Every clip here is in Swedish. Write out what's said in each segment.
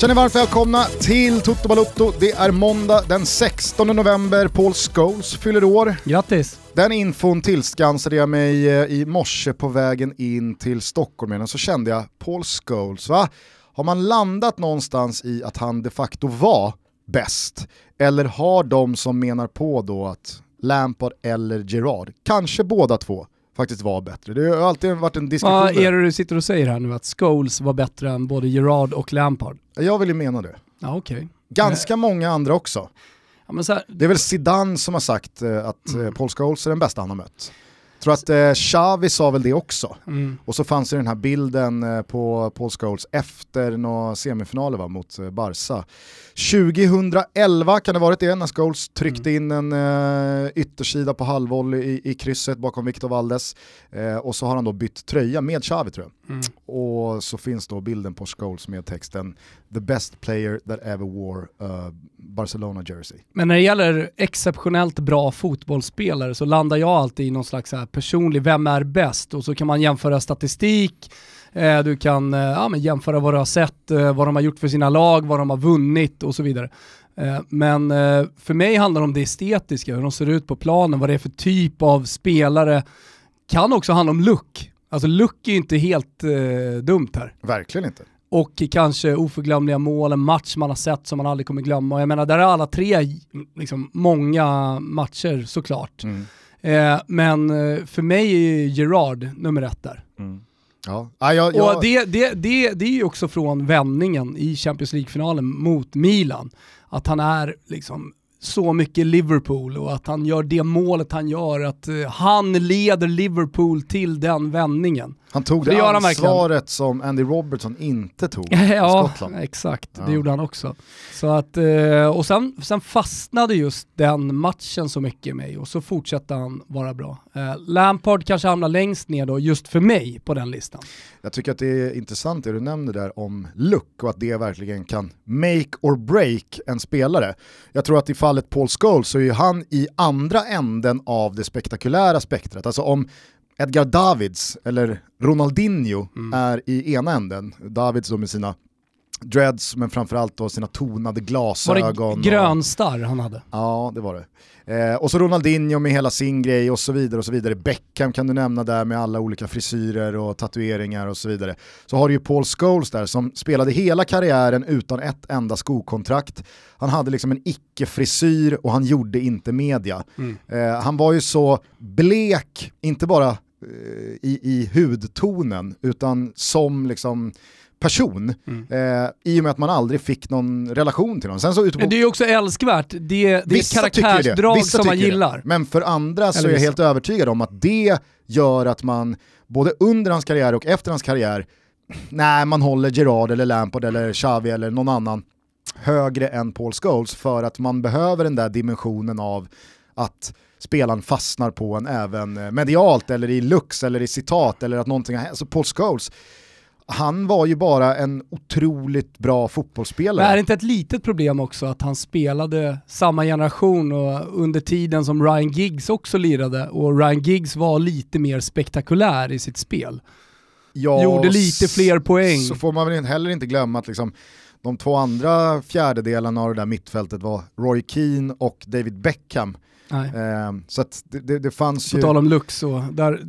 Känner varmt välkomna till Toto Balotto. Det är måndag den 16 november. Paul Scholes fyller år. Grattis! Den infon tillskansade jag mig eh, i morse på vägen in till Stockholm. Men så kände jag, Paul Scholes, va? Har man landat någonstans i att han de facto var bäst? Eller har de som menar på då att Lampard eller Gerard, kanske båda två, faktiskt var bättre. Det har alltid varit en diskussion. Vad är det du sitter och säger här nu? Att Scholes var bättre än både Gerard och Lampard? Jag vill ju mena det. Ja. Okay. Ganska många andra också. Ja, här... Det är väl Zidane som har sagt eh, att mm. Paul Scholes är den bästa han har mött. Tror att eh, Xavi sa väl det också. Mm. Och så fanns det den här bilden eh, på Paul Scholes efter några semifinaler va, mot eh, Barca. 2011 kan det varit det, när Scholes tryckte mm. in en uh, yttersida på halvvolley i, i krysset bakom Victor Valdes. Uh, och så har han då bytt tröja med Xavi tror jag. Mm. Och så finns då bilden på Scholes med texten “The best player that ever wore uh, Barcelona jersey”. Men när det gäller exceptionellt bra fotbollsspelare så landar jag alltid i någon slags här personlig, vem är bäst? Och så kan man jämföra statistik, Eh, du kan eh, ja, men jämföra vad du har sett, eh, vad de har gjort för sina lag, vad de har vunnit och så vidare. Men för mig handlar det om det estetiska, hur de ser ut på planen, vad det är för typ av spelare. Kan också handla om look. Alltså look är ju inte helt eh, dumt här. Verkligen inte. Och kanske oförglömliga mål, en match man har sett som man aldrig kommer glömma. Och jag menar, där är alla tre liksom, många matcher såklart. Mm. Eh, men för mig är Gerard nummer ett där. Mm. Ja. Ah, jag, jag... Och det, det, det, det är ju också från vändningen i Champions League-finalen mot Milan. Att han är liksom så mycket Liverpool och att han gör det målet han gör, att uh, han leder Liverpool till den vändningen. Han tog det, det ansvaret som Andy Robertson inte tog ja, i Skottland. Exakt, ja. det gjorde han också. Så att, uh, och sen, sen fastnade just den matchen så mycket i mig och så fortsatte han vara bra. Uh, Lampard kanske hamnar längst ner då, just för mig, på den listan. Jag tycker att det är intressant det du nämner där om look och att det verkligen kan make or break en spelare. Jag tror att i fallet Paul Scholes så är han i andra änden av det spektakulära spektrat. Alltså om Edgar Davids eller Ronaldinho mm. är i ena änden, Davids då med sina dreads men framförallt då sina tonade glasögon. Var det grönstarr han hade? Ja, det var det. Eh, och så Ronaldinho med hela sin grej och så vidare och så vidare. Beckham kan du nämna där med alla olika frisyrer och tatueringar och så vidare. Så har du ju Paul Scholes där som spelade hela karriären utan ett enda skokontrakt. Han hade liksom en icke-frisyr och han gjorde inte media. Mm. Eh, han var ju så blek, inte bara i, i hudtonen, utan som liksom person mm. eh, i och med att man aldrig fick någon relation till honom. Sen så på... Det är ju också älskvärt, det, det är karaktärsdrag som man gillar. Det. Men för andra så är jag helt övertygad om att det gör att man både under hans karriär och efter hans karriär, nej man håller Gerard eller Lampard eller Xavi eller någon annan högre än Paul Scholes för att man behöver den där dimensionen av att spelaren fastnar på en även eh, medialt eller i lux eller i citat eller att någonting har hänt. Så Paul Scholes, han var ju bara en otroligt bra fotbollsspelare. Men är det inte ett litet problem också att han spelade samma generation och under tiden som Ryan Giggs också lirade och Ryan Giggs var lite mer spektakulär i sitt spel? Ja, Gjorde lite fler poäng. Så får man väl heller inte glömma att liksom, de två andra fjärdedelarna av det där mittfältet var Roy Keane och David Beckham. Eh, så det, det, det, fanns på ju... På tal om lux och där,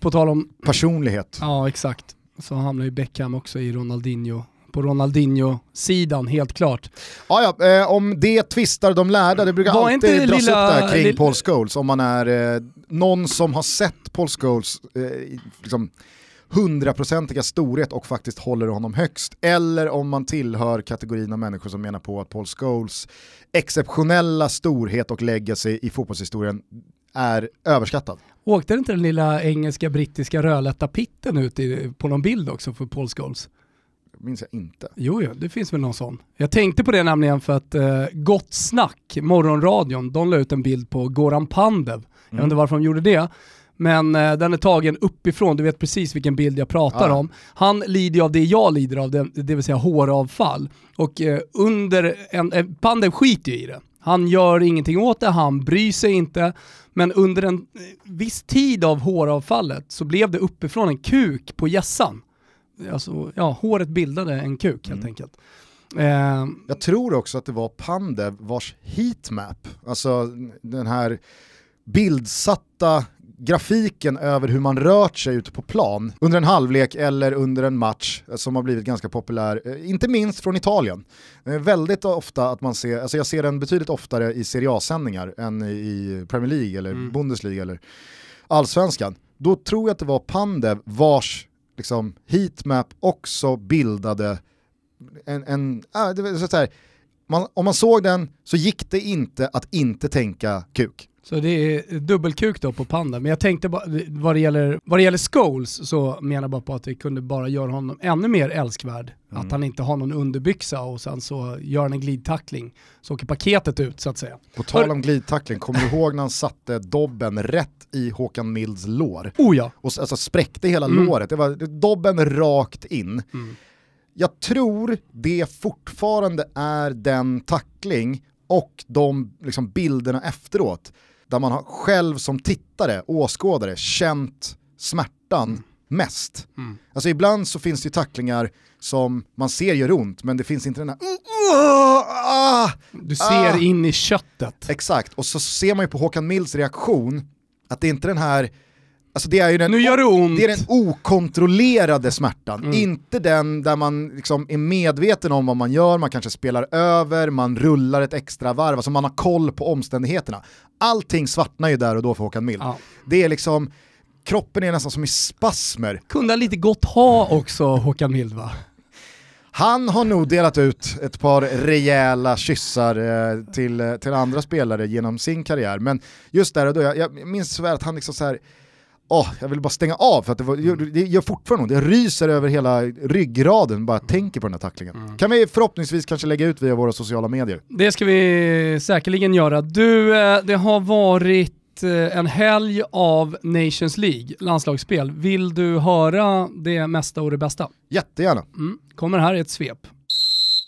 på tal om... Personlighet. Ja, exakt så hamnar ju Beckham också i Ronaldinho på Ronaldinho-sidan, helt klart. Ja, ja, eh, om det tvistar de lärda, det brukar Var alltid dras lilla, upp där kring lilla... Paul Scholes, om man är eh, någon som har sett Paul Scholes eh, liksom, hundraprocentiga storhet och faktiskt håller honom högst. Eller om man tillhör kategorin av människor som menar på att Paul Scholes exceptionella storhet och legacy i fotbollshistorien är överskattad. Åkte inte den lilla engelska brittiska rödlätta pitten ut i, på någon bild också för Paul Scholes? minns jag inte. Jo, jo, det finns väl någon sån. Jag tänkte på det nämligen för att eh, Gott Snack, morgonradion, de la ut en bild på Goran Pandev. Mm. Jag vet inte varför de gjorde det. Men eh, den är tagen uppifrån, du vet precis vilken bild jag pratar ja. om. Han lider av det jag lider av, det, det vill säga håravfall. Och eh, under en, eh, Pandev skiter ju i det. Han gör ingenting åt det, han bryr sig inte. Men under en eh, viss tid av håravfallet så blev det uppifrån en kuk på gässan. Alltså, ja, håret bildade en kuk helt mm. enkelt. Eh. Jag tror också att det var Pandev vars heatmap, alltså den här bildsatta grafiken över hur man rört sig ute på plan under en halvlek eller under en match som har blivit ganska populär, eh, inte minst från Italien. Väldigt ofta att man ser, alltså jag ser den betydligt oftare i Serie A-sändningar än i Premier League eller mm. Bundesliga eller allsvenskan. Då tror jag att det var Pandev vars liksom, heatmap också bildade en, en äh, så här, man, om man såg den så gick det inte att inte tänka kuk. Så det är dubbelkuk då på Panda. Men jag tänkte bara, vad det gäller, vad det gäller Scholes så menar jag bara på att det kunde bara göra honom ännu mer älskvärd. Mm. Att han inte har någon underbyxa och sen så gör han en glidtackling. Så åker paketet ut så att säga. På tal om glidtackling, kommer du ihåg när han satte dobben rätt i Håkan Milds lår? Oh ja. Och alltså spräckte hela mm. låret, det var dobben rakt in. Mm. Jag tror det fortfarande är den tackling och de liksom, bilderna efteråt där man har själv som tittare, åskådare, känt smärtan mm. mest. Mm. Alltså ibland så finns det ju tacklingar som man ser gör ont, men det finns inte den här ah, Du ser ah. in i köttet. Exakt, och så ser man ju på Håkan Mills reaktion att det är inte den här Alltså det är ju den, nu gör det, ont. det är den okontrollerade smärtan, mm. inte den där man liksom är medveten om vad man gör, man kanske spelar över, man rullar ett extra varv, alltså man har koll på omständigheterna. Allting svartnar ju där och då för Håkan Mild. Ja. Det är liksom, kroppen är nästan som i spasmer. Kunde han lite gott ha också Håkan Mild va? Han har nog delat ut ett par rejäla kyssar eh, till, eh, till andra spelare genom sin karriär, men just där och då, jag, jag minns så väl att han liksom så här oh, jag vill bara stänga av för att det, var, det gör fortfarande det ryser över hela ryggraden bara tänker på den här tacklingen. Mm. Kan vi förhoppningsvis kanske lägga ut via våra sociala medier? Det ska vi säkerligen göra. Du, eh, det har varit eh, en helg av Nations League, landslagsspel. Vill du höra det mesta och det bästa? Jättegärna. Mm. Kommer här i ett svep.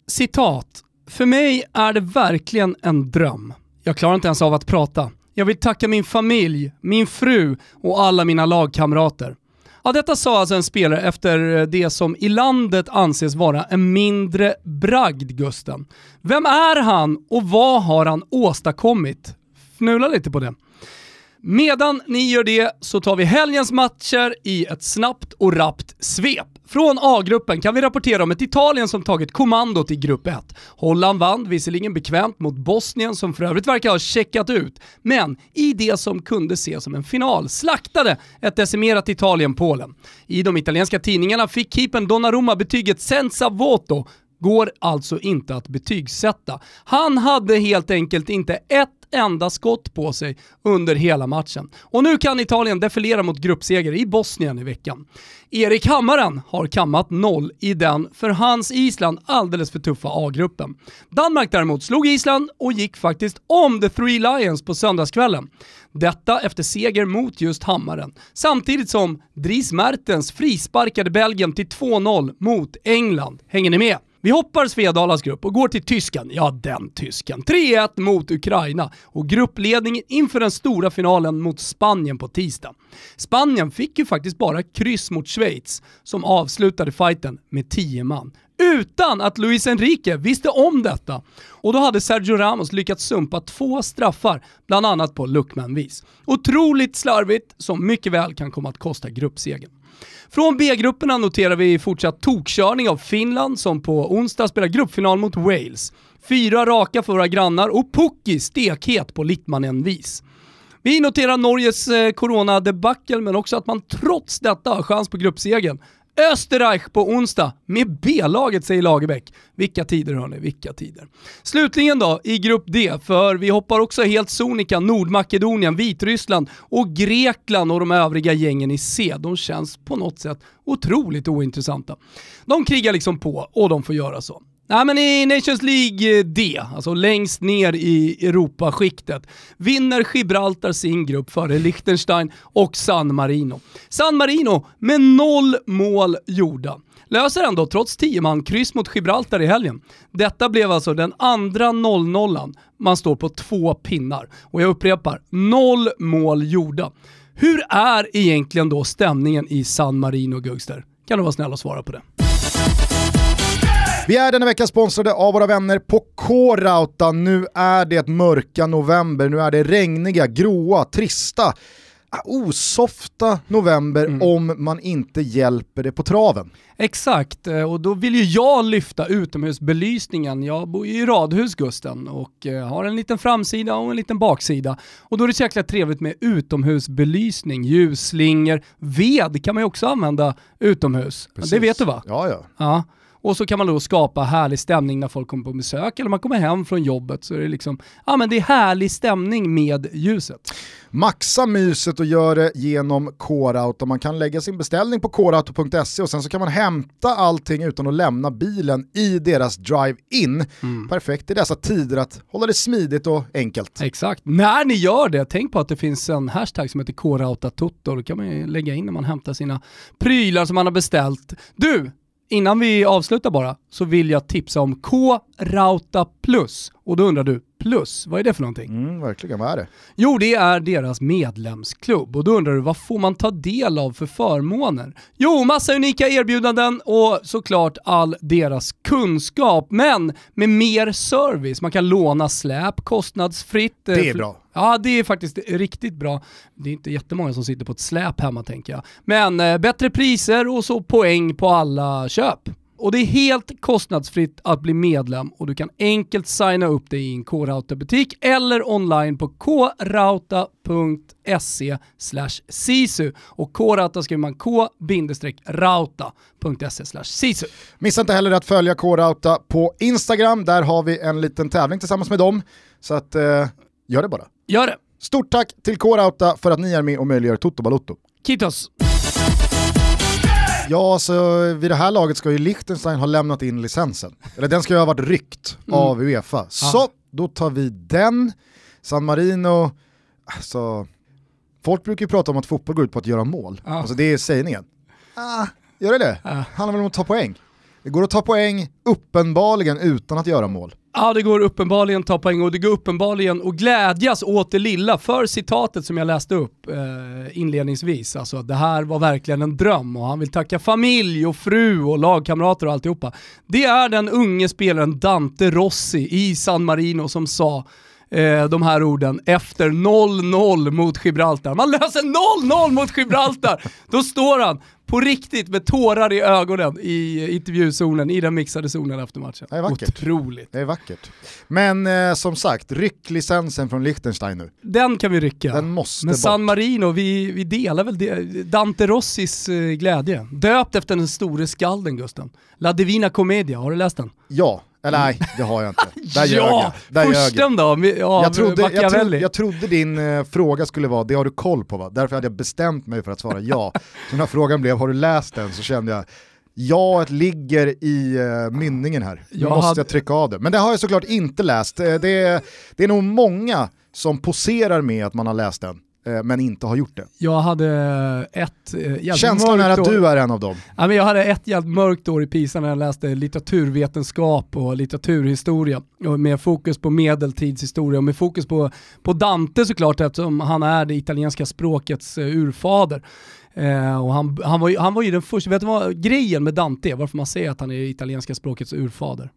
Citat. För mig är det verkligen en dröm. Jag klarar inte ens av att prata. Jag vill tacka min familj, min fru och alla mina lagkamrater. Ja, detta sa alltså en spelare efter eh, det som i landet anses vara en mindre bragd, Gusten. Vem är han och vad har han åstadkommit? Fnula lite på det. Medan ni gör det så tar vi helgens matcher i ett snabbt och rappt svep. Från A-gruppen kan vi rapportera om ett Italien som tagit kommandot i grupp 1. Holland vann, visserligen bekvämt mot Bosnien som för övrigt verkar ha checkat ut, men i det som kunde ses som en final slaktade ett decimerat Italien-Polen. I de italienska tidningarna fick keepern Donnarumma betyget senza voto går alltså inte att betygsätta. Han hade helt enkelt inte ett enda skott på sig under hela matchen. Och nu kan Italien defilera mot gruppseger i Bosnien i veckan. Erik Hammaren har kammat noll i den för hans Island alldeles för tuffa A-gruppen. Danmark däremot slog Island och gick faktiskt om the Three Lions på söndagskvällen. Detta efter seger mot just Hammaren, samtidigt som Dries Mertens frisparkade Belgien till 2-0 mot England. Hänger ni med? Vi hoppar Svedalas grupp och går till tysken, ja den tysken. 3-1 mot Ukraina och gruppledningen inför den stora finalen mot Spanien på tisdag. Spanien fick ju faktiskt bara kryss mot Schweiz som avslutade fighten med 10 man utan att Luis Enrique visste om detta. Och då hade Sergio Ramos lyckats sumpa två straffar, bland annat på Luckman-vis. Otroligt slarvigt som mycket väl kan komma att kosta gruppsegern. Från B-grupperna noterar vi fortsatt tokkörning av Finland som på onsdag spelar gruppfinal mot Wales. Fyra raka för våra grannar och Pukki stekhet på Littmanen-vis. Vi noterar Norges eh, corona-debacle men också att man trots detta har chans på gruppsegern. Österreich på onsdag med B-laget säger Lagerbäck. Vilka tider hörni, vilka tider. Slutligen då i grupp D, för vi hoppar också helt sonika Nordmakedonien, Vitryssland och Grekland och de övriga gängen i C. De känns på något sätt otroligt ointressanta. De krigar liksom på och de får göra så. Nej men i Nations League eh, D, alltså längst ner i Europaskiktet, vinner Gibraltar sin grupp före Liechtenstein och San Marino. San Marino med noll mål gjorda. Löser ändå trots 10 man kryss mot Gibraltar i helgen. Detta blev alltså den andra 0-0an. Man står på två pinnar. Och jag upprepar, noll mål gjorda. Hur är egentligen då stämningen i San Marino, Gugster? Kan du vara snäll och svara på det? Vi är denna vecka sponsrade av våra vänner på K-Rauta. Nu är det mörka november, nu är det regniga, gråa, trista, osofta november mm. om man inte hjälper det på traven. Exakt, eh, och då vill ju jag lyfta utomhusbelysningen. Jag bor ju i radhus Gusten och eh, har en liten framsida och en liten baksida. Och då är det så jäkla trevligt med utomhusbelysning, ljusslingor, ved kan man ju också använda utomhus. Precis. Det vet du va? Ja, ja. ja. Och så kan man då skapa härlig stämning när folk kommer på besök eller man kommer hem från jobbet så är det liksom, ja men det är härlig stämning med ljuset. Maxa myset och gör det genom Coreout man kan lägga sin beställning på coreauto.se och sen så kan man hämta allting utan att lämna bilen i deras drive-in. Mm. Perfekt i dessa tider att hålla det smidigt och enkelt. Exakt. När ni gör det, tänk på att det finns en hashtag som heter Coreoutatutto. Då kan man lägga in när man hämtar sina prylar som man har beställt. Du, Innan vi avslutar bara så vill jag tipsa om K-Rauta Plus. Och då undrar du, plus, vad är det för någonting? Mm, verkligen, vad är det? Jo, det är deras medlemsklubb. Och då undrar du, vad får man ta del av för förmåner? Jo, massa unika erbjudanden och såklart all deras kunskap, men med mer service. Man kan låna släp kostnadsfritt. Det är bra. Ja, det är faktiskt riktigt bra. Det är inte jättemånga som sitter på ett släp hemma tänker jag. Men eh, bättre priser och så poäng på alla köp. Och det är helt kostnadsfritt att bli medlem och du kan enkelt signa upp dig i en K-Rauta-butik eller online på krauta.se sisu. Och K-Rauta skriver man k-rauta.se sisu. Missa inte heller att följa K-Rauta på Instagram, där har vi en liten tävling tillsammans med dem. Så att, eh, gör det bara. Gör det. Stort tack till K-Rauta för att ni är med och möjliggör Toto Balotto. Kitos. Ja, så vid det här laget ska ju Liechtenstein ha lämnat in licensen. Eller den ska ju ha varit ryckt mm. av Uefa. Så, då tar vi den. San Marino, alltså, folk brukar ju prata om att fotboll går ut på att göra mål. Ja. Alltså det är sägningen. Ah, gör det det? Ja. Handlar väl om att ta poäng. Det går att ta poäng uppenbarligen utan att göra mål. Ja, det går uppenbarligen att ta poäng och det går uppenbarligen att glädjas åt det lilla. För citatet som jag läste upp eh, inledningsvis, alltså det här var verkligen en dröm och han vill tacka familj och fru och lagkamrater och alltihopa. Det är den unge spelaren Dante Rossi i San Marino som sa eh, de här orden efter 0-0 mot Gibraltar. Man löser 0-0 mot Gibraltar! Då står han på riktigt med tårar i ögonen i intervjuzonen, i den mixade zonen efter matchen. Det är vackert. Otroligt. Det är vackert. Men eh, som sagt, ryck licensen från Liechtenstein nu. Den kan vi rycka. Den måste Men bort. San Marino, vi, vi delar väl det, Dante Rossis eh, glädje. Döpt efter den store skalden Gusten. La Divina Commedia, har du läst den? Ja, eller nej, det har jag inte. Där ja, jag. försten då, av jag trodde, jag, trodde, jag trodde din eh, fråga skulle vara, det har du koll på va? Därför hade jag bestämt mig för att svara ja. Så när frågan blev, har du läst den? Så kände jag, ja ligger i uh, mynningen här. Nu jag måste hade... jag trycka av det. Men det har jag såklart inte läst. Eh, det är, det är nog många som poserar med att man har läst den. Eh, men inte har gjort det. Jag hade ett eh, Känslan är att du är en av dem. Ja, men jag hade ett jävligt mörkt år i PISA när jag läste litteraturvetenskap och litteraturhistoria med fokus på medeltidshistoria och med fokus på, på Dante såklart eftersom han är det italienska språkets uh, urfader. Eh, och han, han, var ju, han var ju den första, vet du vad grejen med Dante, varför man säger att han är italienska språkets urfader?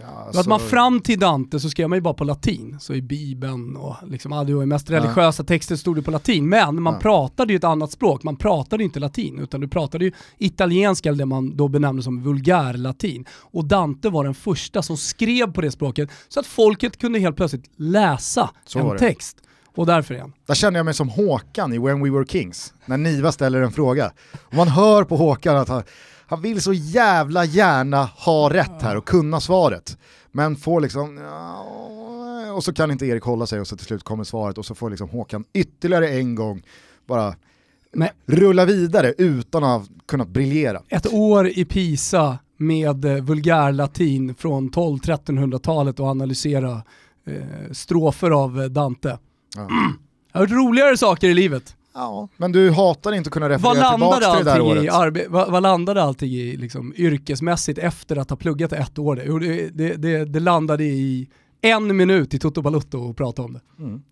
Ja. Att man fram till Dante så skrev man ju bara på latin, så i bibeln och liksom, ja, det var mest religiösa ja. texter stod det på latin, men man ja. pratade ju ett annat språk, man pratade inte latin, utan du pratade ju italienska, eller det man då benämnde som vulgärlatin. Och Dante var den första som skrev på det språket, så att folket kunde helt plötsligt läsa så en text. Och därför igen. Där känner jag mig som Håkan i When We Were Kings, när Niva ställer en fråga. Och man hör på Håkan att han han vill så jävla gärna ha rätt här och kunna svaret. Men får liksom, och så kan inte Erik hålla sig och så till slut kommer svaret och så får liksom Håkan ytterligare en gång bara Men, rulla vidare utan att ha kunnat briljera. Ett år i Pisa med eh, vulgärlatin från 12-1300-talet och analysera eh, strofer av eh, Dante. Ja. Jag har hört roligare saker i livet. Ja, men du hatar inte att kunna referera tillbaka till det där året. I arbe- vad, vad landade allting i liksom, yrkesmässigt efter att ha pluggat ett år? Det, det, det, det landade i en minut i Toto Balutto och prata om det. Mm.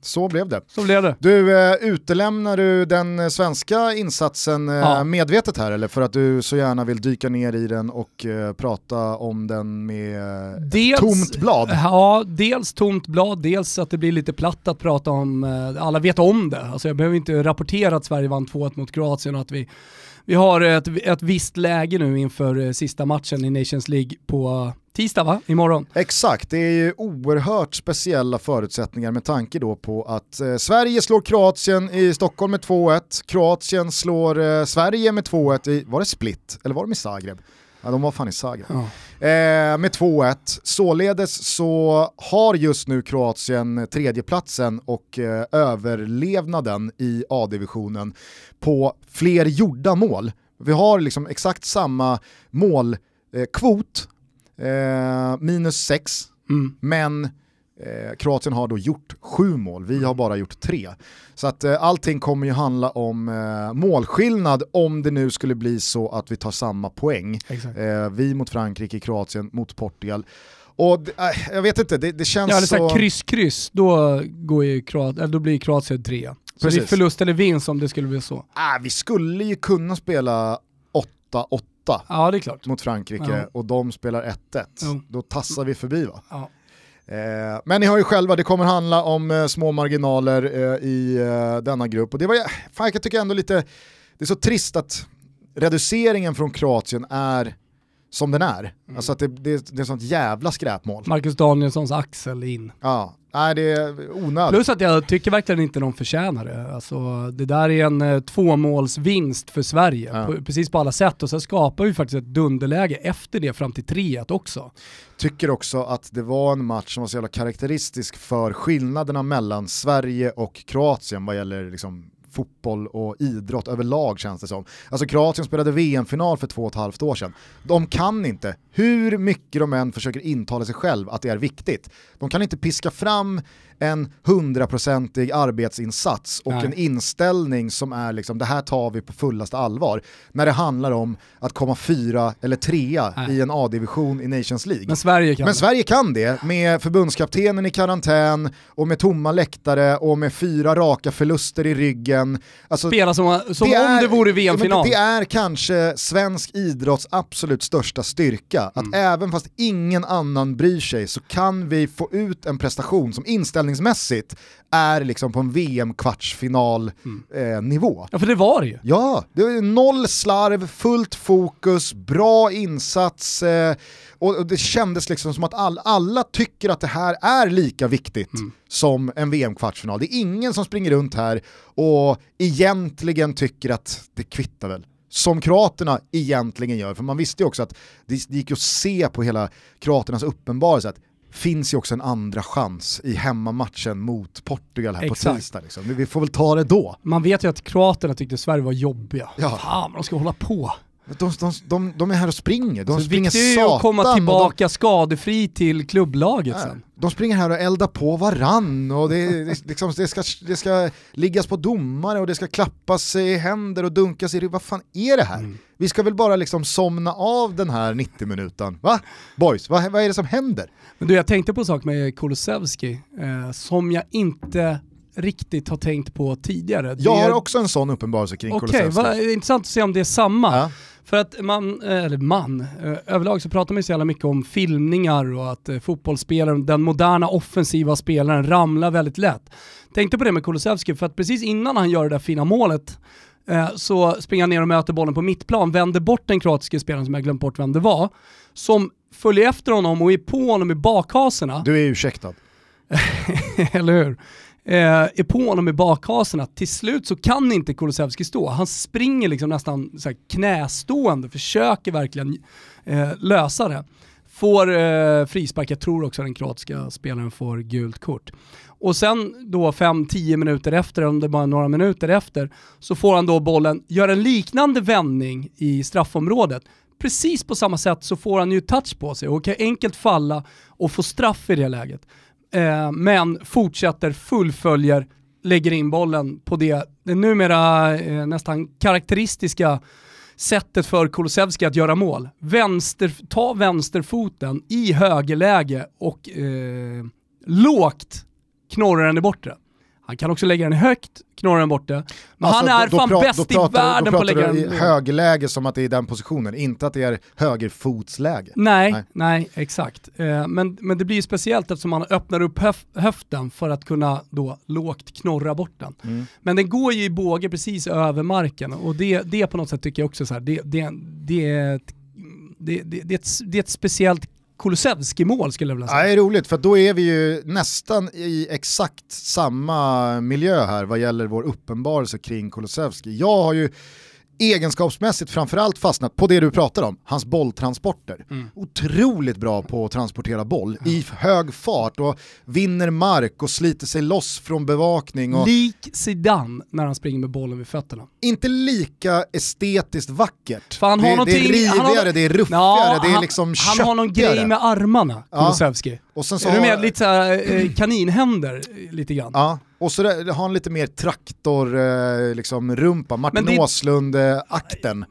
Så blev det. Så blev det. Du, eh, utelämnar du den eh, svenska insatsen eh, Ja. medvetet här eller för att du så gärna vill dyka ner i den och prata om den med Dels, tomt blad? Ja, dels tomt blad, dels att det blir lite platt att prata om, alla vet om det. Alltså jag behöver inte rapportera att Sverige vann 2-1 mot Kroatien och att vi, vi har ett, ett visst läge nu inför sista matchen i Nations League på tisdag va? Imorgon. Exakt, det är ju oerhört speciella förutsättningar med tanke då på att eh, Sverige slår Kroatien i Stockholm med 2-1, Kroatien slår eh, Sverige med 2-1 i, var det Split eller var de i Zagreb? Ja, de var fan i Zagreb. Ja. Eh, med 2-1. Således så har just nu Kroatien tredjeplatsen och eh, överlevnaden i A-divisionen på fler gjorda mål. Vi har liksom exakt samma målkvot, eh, eh, minus 6, Mm. men eh, Kroatien har då gjort sju mål, vi har bara gjort tre. Så att eh, allting kommer ju handla om eh, målskillnad om det nu skulle bli så att vi tar samma poäng. Eh, vi mot Frankrike, Kroatien mot Portugal. Och det- äh, jag vet inte, det, det känns Ja, eller så kryss, kryss, då, går ju Kroat, eller då blir Kroatien trea. Så det är Precis. förlust eller vinst om det skulle bli så. Ah, vi skulle ju kunna spela 8-8 Ja, det är klart. mot Frankrike Ja. och de spelar 1-1. Jo. Då tassar vi förbi va? Ja. Eh, men ni har ju själva, det kommer handla om eh, små marginaler eh, i denna grupp. Och det var, fan, jag tycker ändå lite, det är så trist att reduceringen från Kroatien är som den är. Mm. Alltså att det, det, det är sånt jävla skräpmål. Marcus Danielssons axel in. Ja, nej det är onödigt. Plus att jag tycker verkligen inte de förtjänar det. Alltså, det där är en eh, tvåmålsvinst för Sverige, Ja. på, precis på alla sätt. Och sen skapar vi faktiskt ett dunderläge efter det fram till 3-1 också. Tycker också att det var en match som var så jävla karaktäristisk för skillnaderna mellan Sverige och Kroatien vad gäller liksom fotboll och idrott överlag känns det som. Alltså Kroatien spelade VM-final för två och ett halvt år sedan. De kan inte, hur mycket de än försöker intala sig själv att det är viktigt, de kan inte piska fram en hundraprocentig arbetsinsats och Nej. en inställning som är liksom det här tar vi på fullaste allvar när det handlar om att komma fyra eller trea Nej. i en A-division i Nations League. Men Sverige kan Men det. Sverige kan det med förbundskaptenen i karantän och med tomma läktare och med fyra raka förluster i ryggen. Alltså, spela som, som det om är- det vore VM-final. Det är kanske svensk idrotts absolut största styrka. Att Mm. även fast ingen annan bryr sig så kan vi få ut en prestation som inställningsmässigt är liksom på en VM-kvartsfinal Mm. eh. Ja för det var det ju. Ja, det är noll slarv, fullt fokus, bra insats eh, och det kändes liksom som att all, alla tycker att det här är lika viktigt som en VM-kvartsfinal. Det är ingen som springer runt här och egentligen tycker att det kvittar väl. Som kroaterna egentligen gör, för man visste ju också att det, gick ju att se på hela kroaternas uppenbarelse att finns ju också en andra chans i hemmamatchen mot Portugal här på Exakt. tisdag. Liksom. Vi får väl ta det då. Man vet ju att kroaterna tyckte Sverige var jobbiga. Ja. Fan vad de ska hålla på. De, de, de, de är här och springer, de Så springer viktigt är ju satan att komma tillbaka skadefri till klubblaget de, sen. de springer här och eldar på varann och det, det, liksom, det, ska, det ska liggas på domare och det ska klappas i händer och dunkas i. Vad fan är det här? Mm. Vi ska väl bara liksom somna av den här 90 minuten Va? Boys, vad, vad är det som händer? Men du, jag tänkte på en sak med Kulusevski eh, som jag inte riktigt har tänkt på tidigare. Jag Det- har också en sån uppenbarelse kring Okej, Kulusevski. vad intressant att se om det är samma. Ja. För att man, eh, eller man, eh, överlag så pratar man ju så jävla mycket om filmningar och att eh, fotbollsspelaren, den moderna offensiva spelaren ramlar väldigt lätt. Tänkte på det med Kulusevski för att precis innan han gör det där fina målet så springer han ner och möter bollen på mittplan, vänder bort den kroatiske spelaren som jag glömt bort vem det var, som följer efter honom och är på honom i bakhasorna. Du är ursäktad. eller hur? Eh, är på honom i bakhasorna. Till slut så kan inte Kulusevski stå. Han springer liksom nästan så här knästående, försöker verkligen eh, lösa det. Får eh, frispark, jag tror också den kroatiska spelaren får gult kort. Och sen då 5-10 minuter efter, om det bara är några minuter efter, så får han då bollen, gör en liknande vändning i straffområdet. Precis på samma sätt så får han ju touch på sig och kan enkelt falla och få straff i det läget. Eh, men fortsätter, fullföljer, lägger in bollen på det, det numera eh, nästan karaktäristiska sättet för Kulusevski att göra mål. Vänster, ta vänsterfoten i högerläge och eh, lågt knorrar den i bortre. Han kan också lägga den högt, knorra den bort det. Men alltså, han är fan pra, bäst i världen på att lägga den... Då pratar du i högerläge som att det är den positionen, inte att det är högerfotsläge. Nej, nej, nej exakt. Eh, men, men det blir ju speciellt eftersom man öppnar upp höf höften för att kunna då lågt knorra bort den. Mm. Men den går ju i båge precis över marken och det, det på något sätt tycker jag också så här, det, det, det är ett det, det, det, är ett, det är ett speciellt Kulusevski-mål skulle jag vilja säga. Ja, det är roligt för då är vi ju nästan i exakt samma miljö här vad gäller vår uppenbarelse kring Kulusevski. Jag har ju egenskapsmässigt framförallt fastnat på det du pratar om, hans bolltransporter. Mm. Otroligt bra på att transportera boll mm. i hög fart och vinner mark och sliter sig loss från bevakning. Och... Lik Zidane när han springer med bollen vid fötterna. Inte lika estetiskt vackert. För han det, har det är rivigare, har... det är ruffigare, ja, det är liksom Han har någon grej med armarna, Kulusevski. Ja. Och sen så är du med? Lite såhär eh, kaninhänder lite grann. Ja, och så har han lite mer traktor, eh, liksom rumpa, Martin det... Åslund-akten.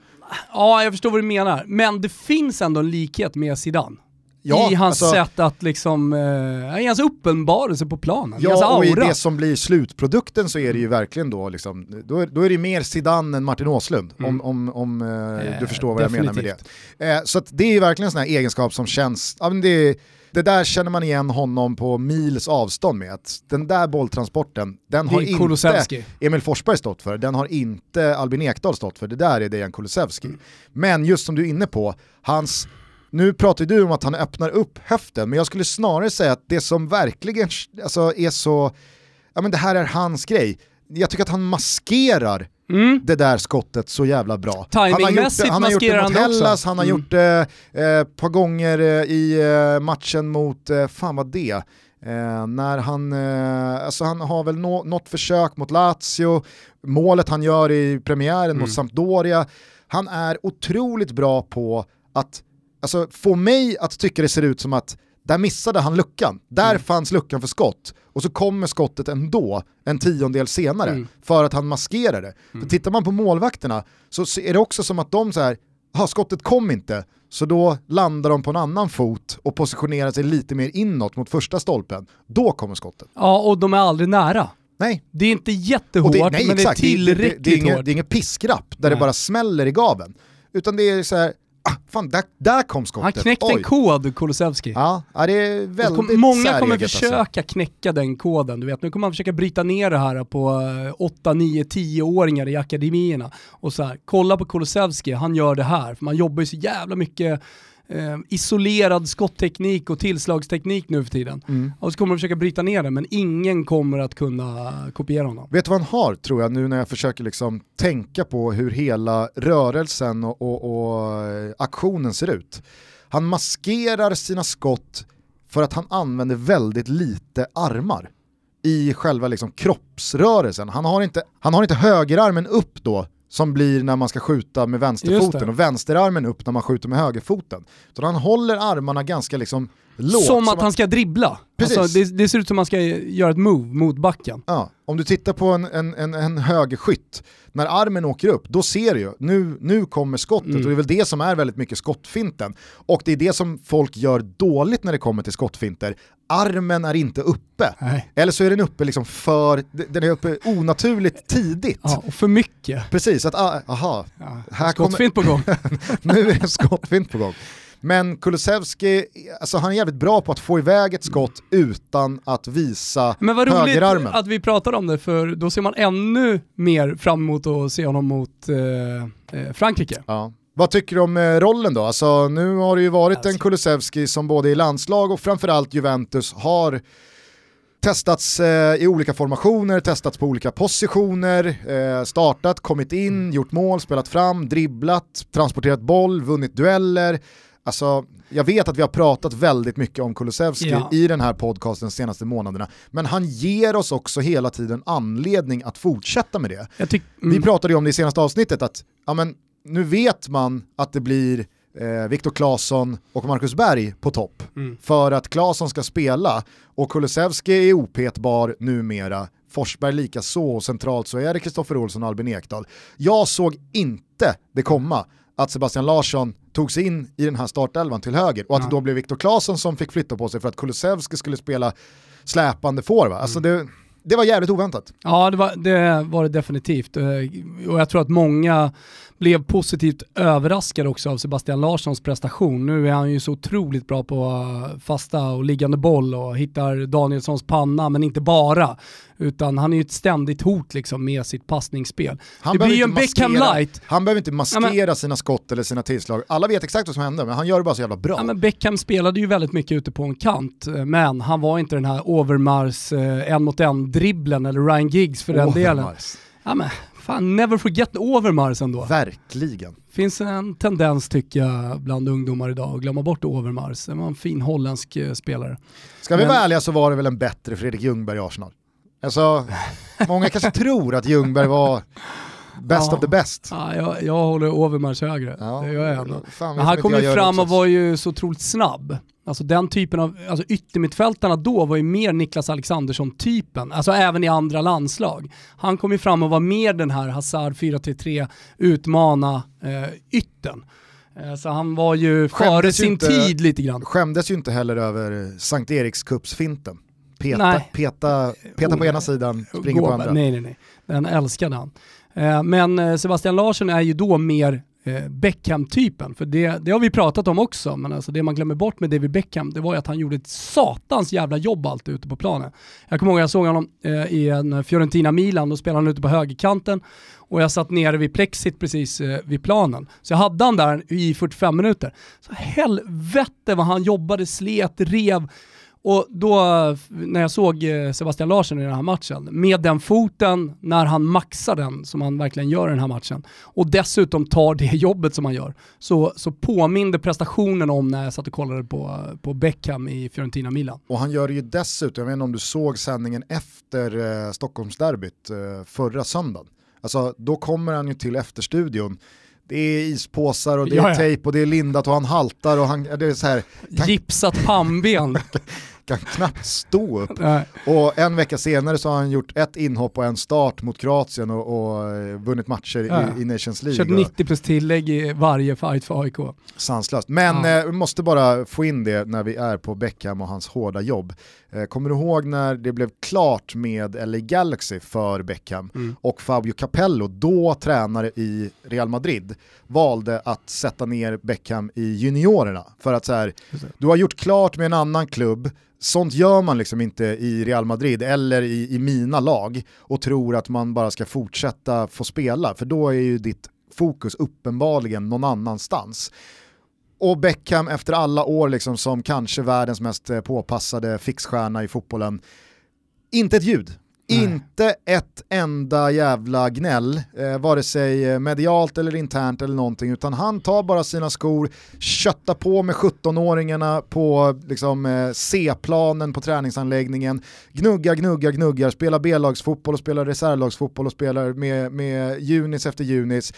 Ja, jag förstår vad du menar. Men det finns ändå en likhet med Zidane. Ja, I hans alltså, sätt att liksom, eh, i hans uppenbarelse på planen, ja, hans aura. och i det som blir slutprodukten så är det ju verkligen då, liksom, då, då är det mer Zidane än Martin Åslund, mm. om, om, om eh, du förstår vad definitivt. jag menar med det. Eh, så det är ju verkligen en sån här egenskap som känns, ja, men det är, det där känner man igen honom på mils avstånd med. Att den där bolltransporten, den har inte Kulusevski. Emil Forsberg stått för, den har inte Albin Ekdal stått för, det där är Dejan Kulusevski. Mm. Men just som du är inne på, hans nu pratar du om att han öppnar upp höften, men jag skulle snarare säga att det som verkligen alltså, är så, ja men det här är hans grej. Jag tycker att han maskerar Mm. det där skottet så jävla bra. Han har gjort han har gjort det mot Hellas, han har mm. gjort det eh, ett par gånger eh, i eh, matchen mot, eh, fan vad det, eh, när han, eh, alltså han har väl nå, något försök mot Lazio, målet han gör i premiären mm. mot Sampdoria, han är otroligt bra på att alltså, få mig att tycka det ser ut som att där missade han luckan. Där mm. fanns luckan för skott. Och så kommer skottet ändå en tiondel senare mm. för att han maskerar det. Mm. För tittar man på målvakterna så är det också som att de så här, skottet kom inte, så då landar de på en annan fot och positionerar sig lite mer inåt mot första stolpen. Då kommer skottet. Ja, och de är aldrig nära. Nej. Det är inte jättehårt, det, nej, men exakt. det är tillräckligt det, det, det, är inget, hårt. Det är inget piskrapp där nej. det bara smäller i gaven. Utan det är så här, ah, fan där, där kom skottet. Han knäckte Oj. en kod, Kulusevski. Ja, det är väldigt kom, Många kommer alltså. försöka alltså. knäcka den koden, du vet. Nu kommer man försöka bryta ner det här på 8, 9, 10-åringar i akademierna. Och så här, kolla på Kulusevski, han gör det här. För man jobbar ju så jävla mycket eh, isolerad skottteknik och tillslagsteknik nu för tiden. Mm. Och så kommer de försöka bryta ner det, men ingen kommer att kunna kopiera honom. Vet du vad han har tror jag nu när jag försöker liksom tänka på hur hela rörelsen och, och, och eh, aktionen ser ut? Han maskerar sina skott för att han använder väldigt lite armar i själva liksom kroppsrörelsen. Han har, inte, han har inte högerarmen upp då som blir när man ska skjuta med vänsterfoten och vänsterarmen upp när man skjuter med högerfoten. Så han håller armarna ganska liksom lågt. Som att han ska dribbla. Precis. Alltså, det, det, ser ut som att man ska göra ett move mot backen. Ja, om du tittar på en, en, en, en högerskytt, när armen åker upp, då ser du ju, nu, nu kommer skottet mm. och det är väl det som är väldigt mycket skottfinten. Och det är det som folk gör dåligt när det kommer till skottfinter. Armen är inte uppe. Nej. Eller så är den uppe liksom för, den är uppe onaturligt tidigt. Ja, och för mycket. Precis, att ah, aha, ja, här skottfint kommer... på gång. nu är skottfint på gång. Men Kulusevski, alltså han är jävligt bra på att få iväg ett skott utan att visa Men vad roligt att vi pratar om det, för då ser man ännu mer fram emot att se honom mot eh, eh, Frankrike. Ja. Vad tycker du om eh, rollen då? Alltså, nu har det ju varit alltså. en Kulusevski som både i landslag och framförallt Juventus har testats eh, i olika formationer, testats på olika positioner, eh, startat, kommit in, gjort mål, spelat fram, dribblat, transporterat boll, vunnit dueller. Alltså, jag vet att vi har pratat väldigt mycket om Kulusevski ja. i den här podcasten de senaste månaderna, men han ger oss också hela tiden anledning att fortsätta med det. Mm. Vi pratade ju om det i senaste avsnittet, att ja, men, nu vet man att det blir eh, Viktor Claesson och Marcus Berg på topp mm. för att Claesson ska spela och Kulusevski är opetbar numera Forsberg lika så och centralt så är det Kristoffer Olsson och Albin Ekdal. Jag såg inte det komma att Sebastian Larsson tog sig in i den här startelvan till höger och att ja. det då blev Viktor Claesson som fick flytta på sig för att Kulusevski skulle spela släpande forward. Mm. Alltså det, det var jävligt oväntat. Ja, det var, det var det definitivt. Eh, och jag tror att många blev positivt överraskade också av Sebastian Larssons prestation. Nu är han ju så otroligt bra på eh, fasta och liggande boll och hittar Danielssons panna, men inte bara. Utan han är ju ett ständigt hot liksom med sitt passningsspel. Han det blir ju en Beckham light. Han behöver inte maskera ja, men, sina skott eller sina tillslag. Alla vet exakt vad som hände, men han gör det bara så jävla bra. Ja, men Beckham spelade ju väldigt mycket ute på en kant, eh, men han var inte den här Overmars eh, en mot en dribblen eller Ryan Giggs för den delen. Ja, men, fan, never forget Overmars ändå. Verkligen. finns en tendens tycker jag bland ungdomar idag att glömma bort Overmars. Det var en fin holländsk eh, spelare. Ska vi men... vara ärliga så var det väl en bättre Fredrik Ljungberg i Arsenal. Alltså, många kanske tror att Ljungberg var best ja. of the best. Ja, jag, jag håller Overmars högre, ja. det gör jag ändå. Men han kom ju fram och var ju så otroligt snabb. Alltså den typen av, alltså yttermittfältarna då var ju mer Niklas Alexandersson-typen, alltså även i andra landslag. Han kom ju fram och var mer den här Hazard 4-3 utmana eh, yttern. Eh, så han var ju före sin inte, tid lite grann. Skämdes ju inte heller över Sankt Erikscupsfinten. Peta, peta, peta på ena sidan, springa på andra. Nej, nej, nej. Den älskade han. Eh, men eh, Sebastian Larsson är ju då mer eh, Beckham-typen. För det, det har vi pratat om också, men alltså det man glömmer bort med David Beckham, det var ju att han gjorde ett satans jävla jobb alltid ute på planen. Jag kommer ihåg att jag såg honom eh, i en Fiorentina-Milan, då spelade han ute på högerkanten och jag satt nere vid plexit precis eh, vid planen. Så jag hade han där i 45 minuter. Så helvete vad han jobbade, slet, rev och då när jag såg eh, Sebastian Larsson i den här matchen, med den foten, när han maxar den som han verkligen gör i den här matchen, och dessutom tar det jobbet som han gör, så, så påminde prestationen om när jag satt och kollade på, på Beckham i Fiorentina-Milan. Och han gör det ju dessutom, jag vet inte om du såg sändningen efter eh, Stockholmsderbyt eh, förra söndagen. Alltså då kommer han ju till efterstudion det är ispåsar och det är Jaja. tejp och det är lindat och han haltar och han, det är så här. Kan... Gipsat pannben. kan knappt stå upp. Och en vecka senare så har han gjort ett inhopp och en start mot Kroatien och, och eh, vunnit matcher i, i, Nations League. Kört 90 plus tillägg i varje fight för AIK. Sanslöst. Men eh, måste bara få in det när vi är på Beckham och hans hårda jobb. Eh, kommer du ihåg när det blev klart med LA Galaxy för Beckham mm. och Fabio Capello, då tränare i Real Madrid, valde att sätta ner Beckham i juniorerna. För att så här, du har gjort klart med en annan klubb, sånt gör man liksom inte i Real Madrid eller i, i mina lag och tror att man bara ska fortsätta få spela, för då är ju ditt fokus uppenbarligen någon annanstans. Och Beckham efter alla år liksom som kanske världens mest eh, påpassade fixstjärna i fotbollen, inte ett ljud. Nej. Inte ett enda jävla gnäll, eh, vare sig eh, medialt eller internt eller någonting, utan han tar bara sina skor, köttar på med 17-åringarna på liksom, eh, C-planen på träningsanläggningen, gnuggar, gnuggar, gnuggar, spelar B-lagsfotboll och spelar reservlagsfotboll och spelar med, med junis efter junis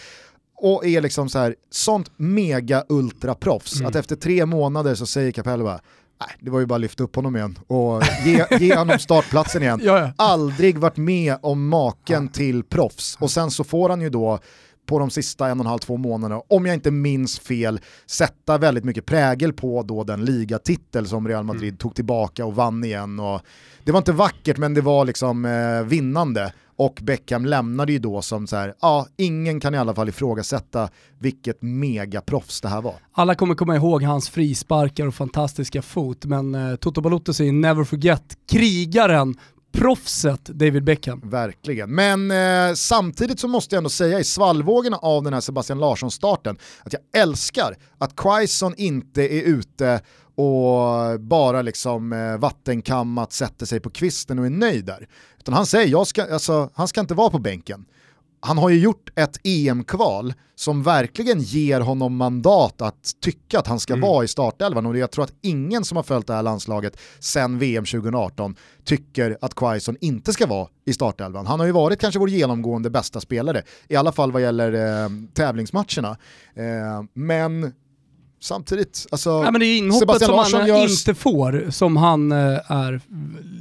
och är liksom så här, sånt mega ultra proffs mm. att efter tre månader så säger Capello bara Nej, det var ju bara att lyfta upp honom igen och ge, ge honom startplatsen igen. ja, ja. Aldrig varit med om maken ja. till proffs. Och sen så får han ju då på de sista en och en halv, två månaderna, om jag inte minns fel, sätta väldigt mycket prägel på då den ligatitel som Real Madrid mm. tog tillbaka och vann igen. Och det var inte vackert men det var liksom eh, vinnande. Och Beckham lämnade ju då som så här, ja, ingen kan i alla fall ifrågasätta vilket megaproffs det här var. Alla kommer komma ihåg hans frisparkar och fantastiska fot, men eh, Toto Balotto säger never forget krigaren, proffset David Beckham. Verkligen, men eh, samtidigt så måste jag ändå säga i svallvågorna av den här Sebastian Larsson-starten att jag älskar att Quaison inte är ute och bara liksom eh, vattenkammat sätter sig på kvisten och är nöjd där. Utan han säger, jag ska, alltså, han ska inte vara på bänken. Han har ju gjort ett EM-kval som verkligen ger honom mandat att tycka att han ska mm. vara i startelvan och jag tror att ingen som har följt det här landslaget sedan VM 2018 tycker att Quaison inte ska vara i startelvan. Han har ju varit kanske vår genomgående bästa spelare, i alla fall vad gäller eh, tävlingsmatcherna. Eh, men samtidigt, alltså ja, men det är inhoppet som han görs... inte får som han eh, är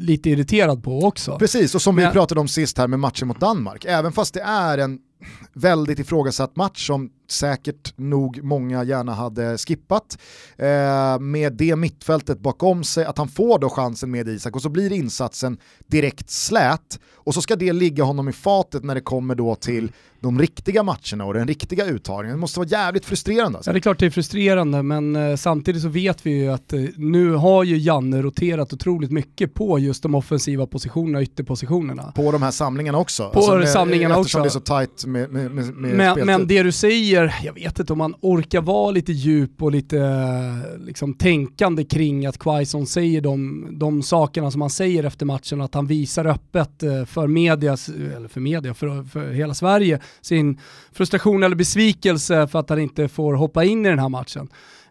lite irriterad på också. Precis, och som men... vi pratade om sist här med matchen mot Danmark, även fast det är en väldigt ifrågasatt match som säkert nog många gärna hade skippat. Eh, med det mittfältet bakom sig, att han får då chansen med Isak och så blir insatsen direkt slät och så ska det ligga honom i fatet när det kommer då till de riktiga matcherna och den riktiga uttagningen. Det måste vara jävligt frustrerande. Alltså. Ja det är klart det är frustrerande men eh, samtidigt så vet vi ju att eh, nu har ju Janne roterat otroligt mycket på just de offensiva positionerna, ytterpositionerna. På de här samlingarna också? På alltså samlingarna eftersom också. det är så tight med, med, med, med men, men det du säger, jag vet inte om man orkar vara lite djup och lite liksom, tänkande kring att Quaison säger de, de sakerna som han säger efter matchen, att han visar öppet eh, för media, eller för media, för, för hela Sverige, sin frustration eller besvikelse för att han inte får hoppa in i den här matchen.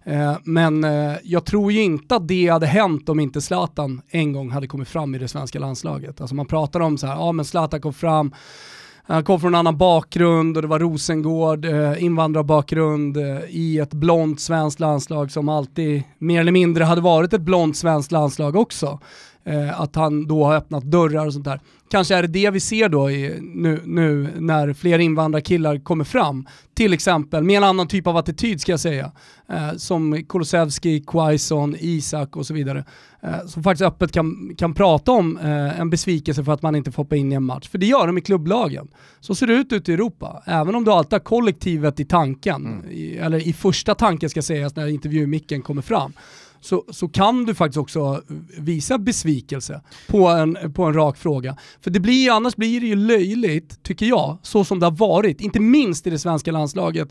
Eh, men eh, jag tror ju inte att det hade hänt om inte Zlatan en gång hade kommit fram i det svenska landslaget. Alltså man pratar om så här, ja men Zlatan kom fram, han kom från en annan bakgrund och det var Rosengård, eh, invandrarbakgrund eh, i ett blont svenskt landslag som alltid mer eller mindre hade varit ett blont svenskt landslag också att han då har öppnat dörrar och sånt där. Kanske är det det vi ser då i, nu, nu när fler invandrarkillar kommer fram. Till exempel med en annan typ av attityd ska jag säga. Eh, som Kulusevski, Quaison, Isak och så vidare. Eh, som faktiskt öppet kan, kan prata om eh, en besvikelse för att man inte får hoppa in i en match. För det gör de i klubblagen. Så ser det ut ute i Europa. Även om du alltid har kollektivet i tanken, mm. i, eller i första tanken ska sägas när intervjumicken kommer fram så, så kan du faktiskt också visa besvikelse på en, på en rak fråga. För det blir, annars blir det ju löjligt, tycker jag, så som det har varit, inte minst i det svenska landslaget,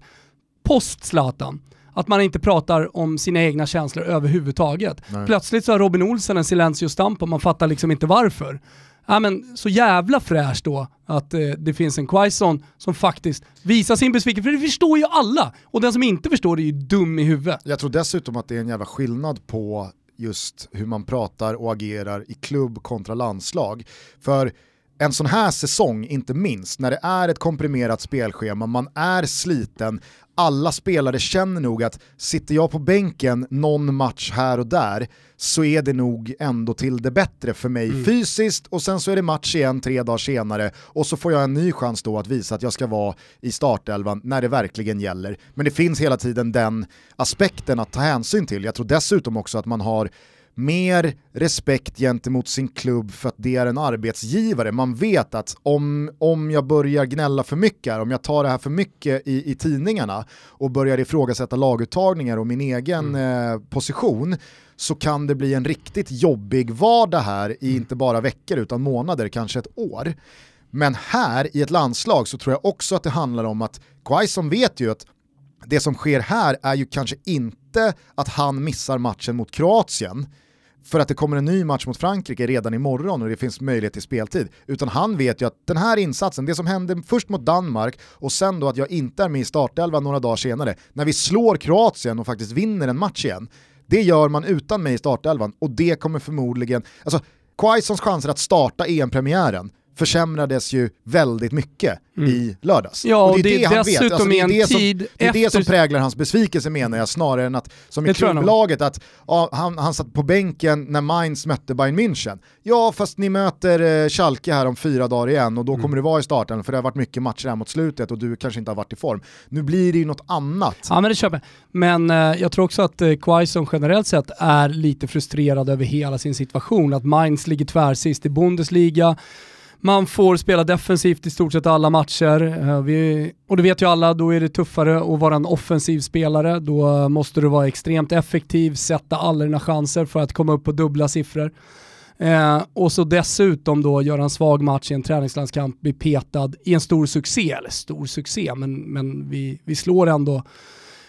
post Zlatan att man inte pratar om sina egna känslor överhuvudtaget. Nej. Plötsligt så har Robin Olsen en silencio-stamp och man fattar liksom inte varför ja, men, så jävla fräscht då att eh, det finns en Quaison som faktiskt visar sin besvikelse, för det förstår ju alla. Och den som inte förstår det är ju dum i huvudet. Jag tror dessutom att det är en jävla skillnad på just hur man pratar och agerar i klubb kontra landslag. För en sån här säsong, inte minst, när det är ett komprimerat spelschema, man är sliten, alla spelare känner nog att sitter jag på bänken någon match här och där så är det nog ändå till det bättre för mig mm. fysiskt och sen så är det match igen tre dagar senare och så får jag en ny chans då att visa att jag ska vara i startelvan när det verkligen gäller. Men det finns hela tiden den aspekten att ta hänsyn till. Jag tror dessutom också att man har mer respekt gentemot sin klubb för att det är en arbetsgivare. Man vet att om, om jag börjar gnälla för mycket här, om jag tar det här för mycket i, i tidningarna och börjar ifrågasätta laguttagningar och min egen mm. eh, position så kan det bli en riktigt jobbig vardag här i mm. inte bara veckor utan månader, kanske ett år. Men här i ett landslag så tror jag också att det handlar om att Quaison vet ju att det som sker här är ju kanske inte att han missar matchen mot Kroatien, för att det kommer en ny match mot Frankrike redan imorgon och det finns möjlighet till speltid. Utan han vet ju att den här insatsen, det som hände först mot Danmark och sen då att jag inte är med i startelvan några dagar senare, när vi slår Kroatien och faktiskt vinner en match igen, det gör man utan mig i startelvan och det kommer förmodligen, alltså Quaisons chanser att starta EM-premiären försämrades ju väldigt mycket mm. i lördags. Ja, och det är det, det han vet. Alltså, det är, det, som, det är det som präglar hans besvikelse menar jag, snarare än att, som i klubblaget, att ja, han, han satt på bänken när Mainz mötte Bayern München. Ja, fast ni möter eh, Schalke här om fyra dagar igen och då mm. kommer du vara i starten för det har varit mycket matcher här mot slutet och du kanske inte har varit i form. Nu blir det ju något annat. Ja, men det köper Men eh, jag tror också att eh, Quaison generellt sett är lite frustrerad över hela sin situation. Att Mainz ligger tvärsist i Bundesliga, man får spela defensivt i stort sett alla matcher. Eh, vi, och det vet ju alla, då är det tuffare att vara en offensiv spelare. Då måste du vara extremt effektiv, sätta alla dina chanser för att komma upp på dubbla siffror. Eh, och så dessutom då göra en svag match i en träningslandskamp, bli petad i en stor succé, eller stor succé, men, men vi, vi slår ändå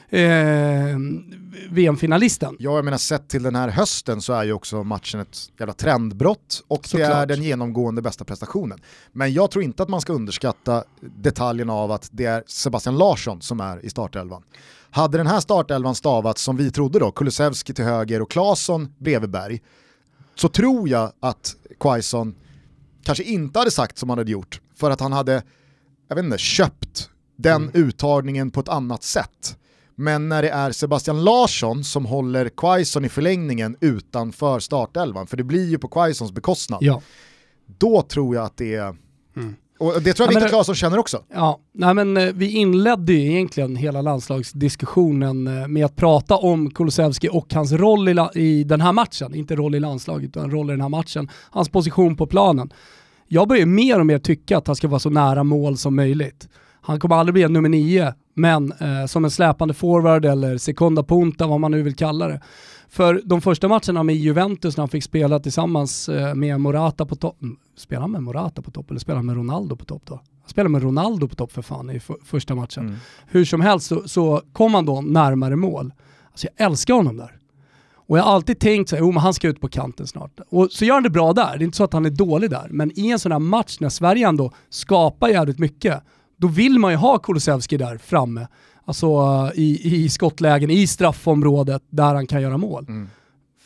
eh, VM-finalisten. Ja, jag menar sett till den här hösten så är ju också matchen ett jävla trendbrott och så det är den genomgående bästa prestationen. Men jag tror inte att man ska underskatta detaljen av att det är Sebastian Larsson som är i startelvan. Hade den här startelvan stavats som vi trodde då, Kulusevski till höger och Claesson bredvid Berg, så tror jag att Quaison kanske inte hade sagt som han hade gjort för att han hade, jag vet inte, köpt den mm. uttagningen på ett annat sätt. Men när det är Sebastian Larsson som håller Quaison i förlängningen utanför startelvan, för det blir ju på Quaisons bekostnad, ja. då tror jag att det är Mm. Och det tror jag Viktor Claesson känner också. Ja, nej men eh, vi inledde ju egentligen hela landslagsdiskussionen eh, med att prata om Kulusevski och hans roll i, i den här matchen. Inte roll i landslaget, utan roll i den här matchen. Hans position på planen. Jag börjar mer och mer tycka att han ska vara så nära mål som möjligt. Han kommer aldrig bli en nummer nio, men eh, som en släpande forward eller sekunda punta, vad man nu vill kalla det. För de första matcherna med Juventus när han fick spela tillsammans eh, med Morata på topp, mm, spelar han med Morata på topp eller spelar han med Ronaldo på topp då? Han spelade med Ronaldo på topp för fan i första matchen. Mm. Hur som helst så, så kom han då närmare mål. Alltså jag älskar honom där. Och jag har alltid tänkt såhär, jo men han ska ut på kanten snart. Och så gör han det bra där, det är inte så att han är dålig där. Men i en sån här match när Sverige ändå skapar jävligt mycket, då vill man ju ha Kulusevski där framme. Alltså i, i skottlägen, i straffområdet där han kan göra mål. Mm.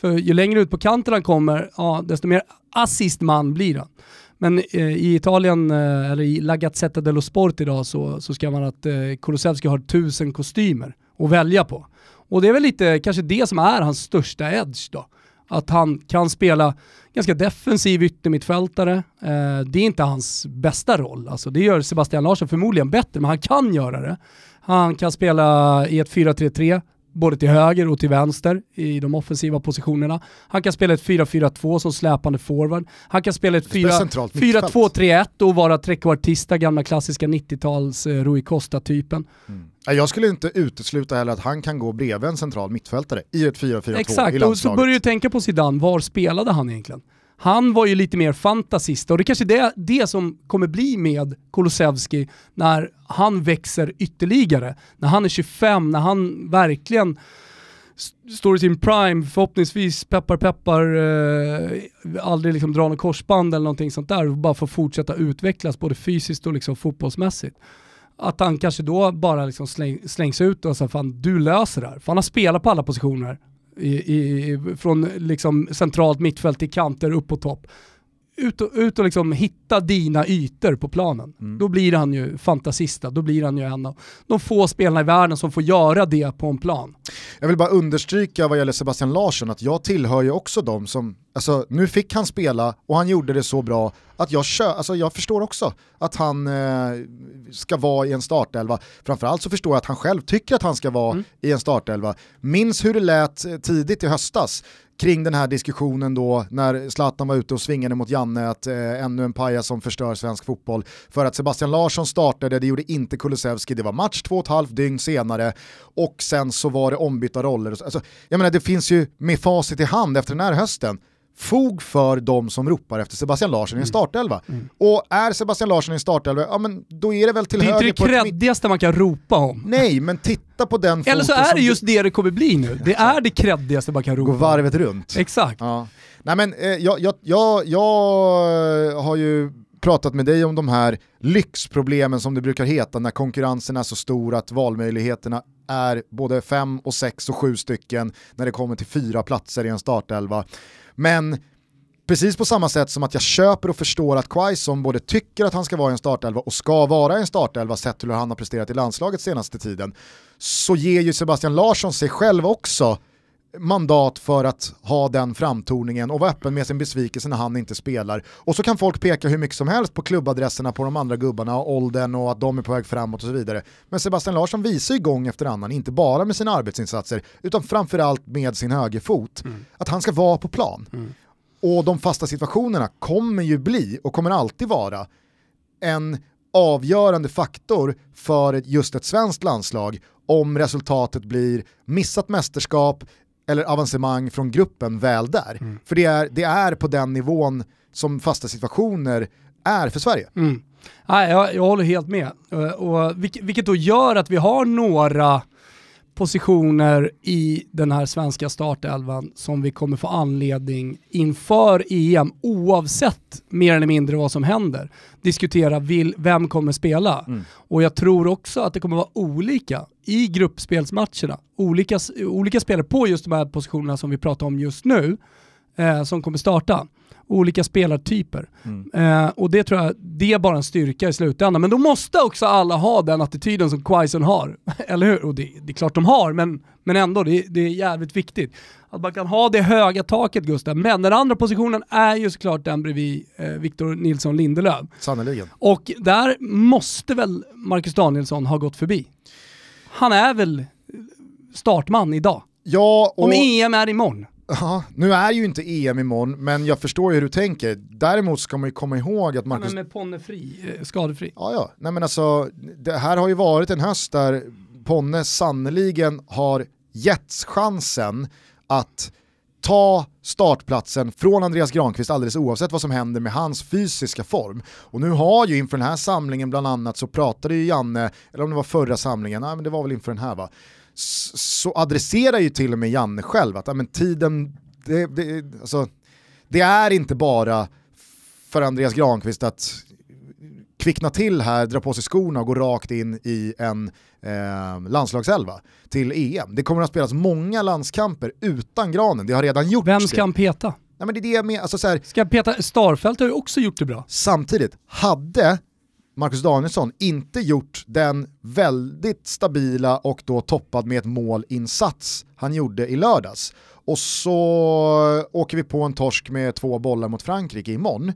För ju längre ut på kanten han kommer, ja, desto mer assistman blir han. Men eh, i Italien, eh, eller i La Gazzetta dello Sport idag så, så ska man att eh, Kulusevski har tusen kostymer att välja på. Och det är väl lite kanske det som är hans största edge då. Att han kan spela ganska defensiv yttermittfältare. Eh, det är inte hans bästa roll. Alltså, det gör Sebastian Larsson förmodligen bättre, men han kan göra det. Han kan spela i ett 4-3-3, både till höger och till vänster i de offensiva positionerna. Han kan spela ett 4-4-2 som släpande forward. Han kan spela ett 4-2-3-1 och vara trekvartista, gamla klassiska 90-tals eh, Rui Costa-typen. Mm. Jag skulle inte utesluta heller att han kan gå bredvid en central mittfältare i ett 4-4-2 i landslaget. Exakt, och så börjar du tänka på Zidane, var spelade han egentligen? Han var ju lite mer fantasist och det kanske är det som kommer bli med Kulusevski när han växer ytterligare. När han är 25, när han verkligen står i sin prime, förhoppningsvis peppar peppar, eh, aldrig liksom drar något korsband eller någonting sånt där bara får fortsätta utvecklas både fysiskt och liksom fotbollsmässigt. Att han kanske då bara liksom släng, slängs ut och säger fan du löser det här. För han har spelat på alla positioner i, i, från liksom centralt mittfält till kanter upp på topp. Ut och, ut och liksom hitta dina ytor på planen. Mm. Då blir han ju fantasista, då blir han ju en av de få spelarna i världen som får göra det på en plan. Jag vill bara understryka vad gäller Sebastian Larsson att jag tillhör ju också de som, alltså nu fick han spela och han gjorde det så bra att jag, kö, alltså, jag förstår också att han eh, ska vara i en startelva. Framförallt så förstår jag att han själv tycker att han ska vara mm. i en startelva. Minns hur det lät eh, tidigt i höstas kring den här diskussionen då när Zlatan var ute och svingade mot Janne att eh, ännu en paja som förstör svensk fotboll. För att Sebastian Larsson startade, det gjorde inte Kulusevski, det var match två och ett halvt dygn senare och sen så var det ombytta roller. Alltså, jag menar det finns ju med facit i hand efter den här hösten, fog för de som ropar efter Sebastian Larsson i en mm. startelva. Mm. Och är Sebastian Larsson i en startelva, ja men då är det väl till höger Det är inte det kreddigaste man kan ropa om. Nej, men titta på den Eller så är det just det det kommer bli nu. Det är det kreddigaste man kan ropa Gå varvet runt. Exakt. Ja. Nej men eh, jag, jag, jag, jag har ju pratat med dig om de här lyxproblemen som det brukar heta när konkurrensen är så stor att valmöjligheterna är både fem och sex och sju stycken när det kommer till fyra platser i en startelva. Men precis på samma sätt som att jag köper och förstår att Quaison både tycker att han ska vara i en startelva och ska vara i en startelva sett till hur han har presterat i landslaget senaste tiden, så ger ju Sebastian Larsson sig själv också mandat för att ha den framtoningen och vara öppen med sin besvikelse när han inte spelar. Och så kan folk peka hur mycket som helst på klubbadresserna på de andra gubbarna, och åldern och att de är på väg framåt och så vidare. Men Sebastian Larsson visar ju gång efter annan, inte bara med sina arbetsinsatser, utan framförallt med sin högerfot, mm. att han ska vara på plan. Mm. Och de fasta situationerna kommer ju bli, och kommer alltid vara, en avgörande faktor för just ett svenskt landslag om resultatet blir missat mästerskap, eller avancemang från gruppen väl där. Mm. För det är, det är på den nivån som fasta situationer är för Sverige. Mm. Nej, jag, jag håller helt med. Och, vilket, vilket då gör att vi har några positioner i den här svenska startelvan som vi kommer få anledning inför EM, oavsett mer eller mindre vad som händer, diskutera vill, vem kommer spela. Mm. Och jag tror också att det kommer vara olika i gruppspelsmatcherna. Olika, olika spelare på just de här positionerna som vi pratar om just nu eh, som kommer starta. Olika spelartyper. Mm. Eh, och det tror jag, det är bara en styrka i slutändan. Men då måste också alla ha den attityden som Quaison har. Eller hur? Och det, det, är klart de har, men, men ändå, det, det är jävligt viktigt. Att man kan ha det höga taket Gustav. Men den andra positionen är ju såklart den bredvid eh, Victor Nilsson Lindelöf. Sannerligen. Och där måste väl Marcus Danielsson ha gått förbi. Han är väl startman idag. Ja, och... Om EM är imorgon. Ja, nu är ju inte EM imorgon, men jag förstår ju hur du tänker. Däremot ska man ju komma ihåg att Marcus... Ja, men med Ponne fri, eh, skadefri. Ja, ja. Nej men alltså, det här har ju varit en höst där Ponne sannoliken har getts chansen att ta startplatsen från Andreas Granqvist alldeles oavsett vad som händer med hans fysiska form. Och nu har ju inför den här samlingen bland annat så pratade ju Janne, eller om det var förra samlingen, nej men det var väl inför den här va, så adresserar ju till och med Janne själv att men tiden, det, det, alltså, det är inte bara för Andreas Granqvist att kvickna till här, dra på sig skorna och gå rakt in i en eh, landslagselva till EM. Det kommer att spelas många landskamper utan Granen, det har redan gjorts. Vem ska han peta? Nej, men det är det med, alltså så här, ska peta, Starfelt har ju också gjort det bra. Samtidigt, hade Marcus Danielsson inte gjort den väldigt stabila och då toppad med ett målinsats han gjorde i lördags. Och så åker vi på en torsk med två bollar mot Frankrike imorgon,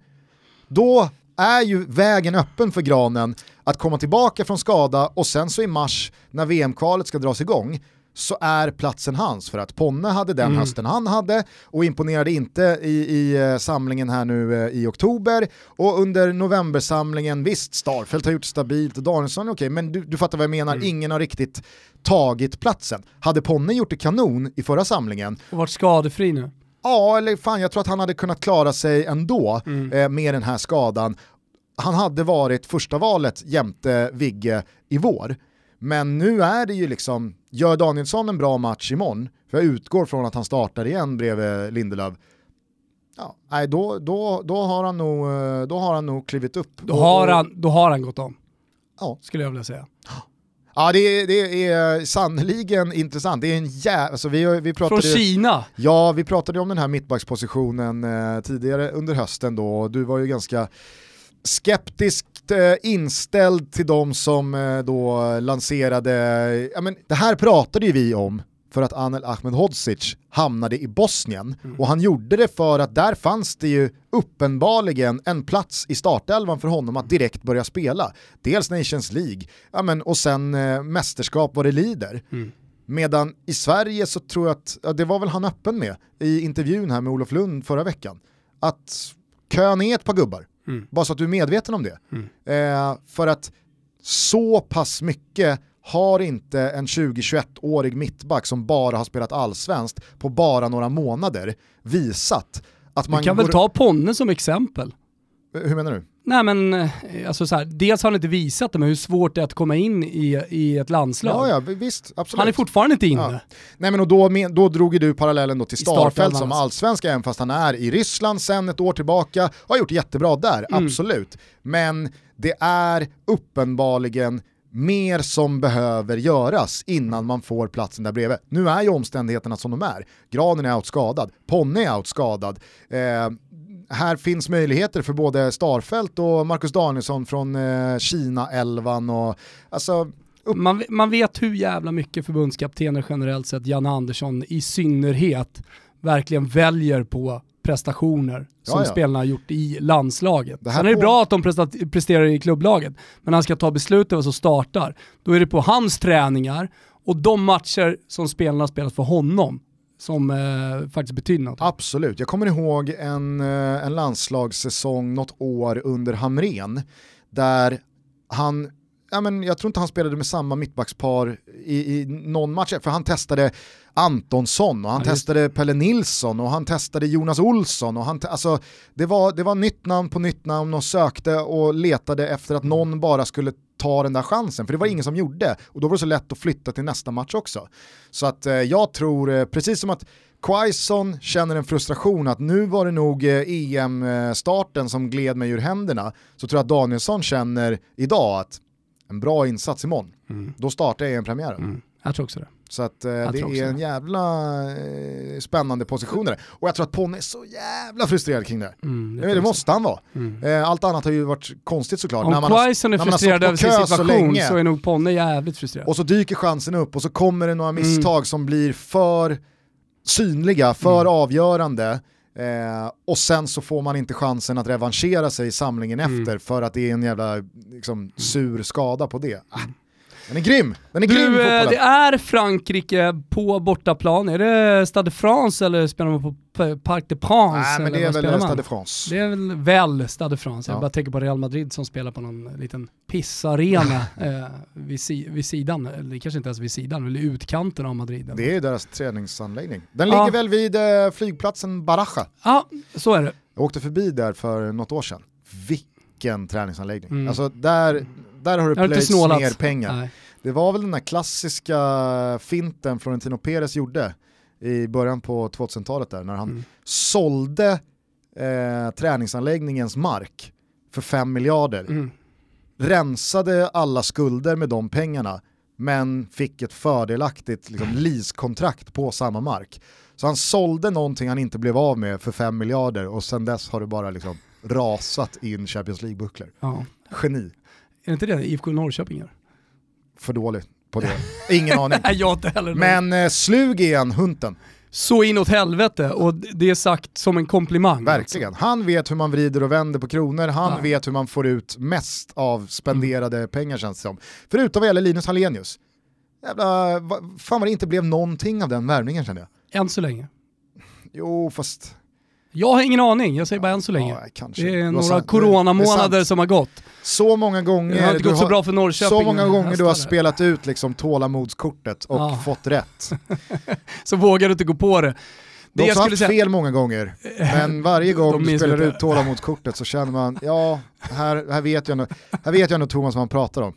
då är ju vägen öppen för Granen att komma tillbaka från skada och sen så i mars när VM-kvalet ska dras igång så är platsen hans för att Ponne hade den mm. hösten han hade och imponerade inte i, i uh, samlingen här nu uh, i oktober och under novembersamlingen, visst Starfelt har gjort stabilt, Danielsson okej okay, men du, du fattar vad jag menar, mm. ingen har riktigt tagit platsen. Hade Ponne gjort det kanon i förra samlingen och varit skadefri nu Ja, eller fan jag tror att han hade kunnat klara sig ändå mm. eh, med den här skadan. Han hade varit första valet jämte Vigge i vår. Men nu är det ju liksom, gör Danielsson en bra match imorgon, för jag utgår från att han startar igen bredvid Lindelöf, ja, nej, då, då, då, har han nog, eh, då har han nog klivit upp. Då har han, då har han gått om, ja. skulle jag vilja säga. Ja det, det är sannoliken intressant. Det är en jä... alltså, vi, vi pratade, Från Kina? Ja, vi pratade om den här mittbackspositionen eh, tidigare under hösten då du var ju ganska skeptiskt eh, inställd till de som eh, då lanserade, ja men det här pratade ju vi om för att Anel Ahmedhodzic hamnade i Bosnien mm. och han gjorde det för att där fanns det ju uppenbarligen en plats i startelvan för honom att direkt börja spela. Dels Nations League ja, men, och sen eh, mästerskap vad det lider. Mm. Medan i Sverige så tror jag att, ja, det var väl han öppen med i intervjun här med Olof Lund förra veckan, att kön är ett par gubbar. Mm. Bara så att du är medveten om det. Mm. Eh, för att så pass mycket har inte en 20-21-årig mittback som bara har spelat allsvenskt på bara några månader visat att man... Du kan väl ta Ponne som exempel? Hur menar du? Nej men, eh, alltså så här, dels har han inte visat det, men hur svårt det är att komma in i, i ett landslag. Ja, ja, visst, absolut. Han är fortfarande inte inne. Ja. Nej men och då, då drog ju du parallellen då till Starfelt som allsvenska, även fast han är i Ryssland sen ett år tillbaka, och har gjort jättebra där, mm. absolut. Men det är uppenbarligen mer som behöver göras innan man får platsen där bredvid. Nu är ju omständigheterna som de är. Granen är outskadad, Ponne är outskadad. Eh, här finns möjligheter för både Starfelt och Marcus Danielsson från eh, Kina-elvan. alltså, man, man vet hur jävla mycket förbundskaptener generellt sett, Janne Andersson i synnerhet, verkligen väljer på prestationer som ja, ja. spelarna har gjort i landslaget. Det Sen är det på... bra att de presterar i klubblaget, men han ska ta beslut över som startar, då är det på hans träningar och de matcher som spelarna spelat för honom som eh, faktiskt betyder något. Absolut, jag kommer ihåg en, eh, en landslagssäsong något år under Hamren där han ja, men jag tror inte han spelade med samma mittbackspar i, i någon match, för han testade Antonsson och han ja, testade Pelle Nilsson och han testade Jonas Olsson. Och han alltså, det, var, det var nytt namn på nytt namn och sökte och letade efter att någon bara skulle ta den där chansen, för det var ingen som gjorde. Och då var det så lätt att flytta till nästa match också. Så att eh, jag tror, eh, precis som att Quaison känner en frustration att nu var det nog eh, EM-starten som gled mig ur händerna, så tror jag att Danielsson känner idag att en bra insats imorgon, mm. då startar jag EM-premiären. Mm. Jag tror också det. Så att, eh, det är en jävla eh, spännande position där. Och jag tror att Ponne är så jävla frustrerad kring det. Mm, det, det måste han vara. Mm. Eh, allt annat har ju varit konstigt såklart. Om Quaison är frustrerad över sin situation så, så, är nog Ponne jävligt frustrerad. Och så dyker chansen upp och så kommer det några mm. misstag mm. som blir för synliga, för mm. avgörande. Eh, och sen så får man inte chansen att revanschera sig i samlingen mm. efter för att det är en jävla liksom, sur skada på det. Den är grym! Den är du, grym eh, Det är Frankrike på bortaplan. Är det Stade de France eller spelar man på Parc de Prince? Nej men det är väl Stade de France. Det är väl, väl Stade de France. Jag bara tänker på Real Madrid som spelar på någon liten pissarena eh, vid, si, vid sidan, eller kanske inte ens vid sidan, eller utkanten av Madrid. Det är deras träningsanläggning. Den ja. ligger väl vid eh, flygplatsen Baraja? Ja, så är det. Jag åkte förbi där för något år sedan. Vilken träningsanläggning. Mm. Alltså där där har du plöjts ner pengar. Nej. Det var väl den där klassiska finten Florentino Perez gjorde i början på 2000-talet där när han mm. sålde eh, träningsanläggningens mark för 5 miljarder. Mm. Rensade alla skulder med de pengarna men fick ett fördelaktigt liksom, leasekontrakt på samma mark. Så han sålde någonting han inte blev av med för 5 miljarder och sen dess har det bara liksom rasat in Champions League-bucklor. Ja. Geni. Är det inte det IFK Norrköping gör? För dålig på det. Ingen aning. Nej, jag inte heller. Men eh, slug igen, Hunten. Så inåt helvete och det är sagt som en komplimang. Verkligen. Alltså. Han vet hur man vrider och vänder på kronor, han ja. vet hur man får ut mest av spenderade mm. pengar känns det som. Förutom vad gäller Linus Hallenius. Jävla, fan vad det inte blev någonting av den värvningen kände jag. Än så länge. Jo, fast jag har ingen aning, jag säger bara än så länge. Ja, det är några coronamånader som har gått. Så många gånger, det har inte gått så bra för Norrköping. Så många gånger du har spelat ut liksom tålamodskortet och ja. fått rätt. så vågar du inte gå på det. Det de har haft säga... fel många gånger, men varje gång du spelar ut tålamodskortet så känner man, ja, här, här, vet jag, här vet jag nog Thomas vad man pratar om.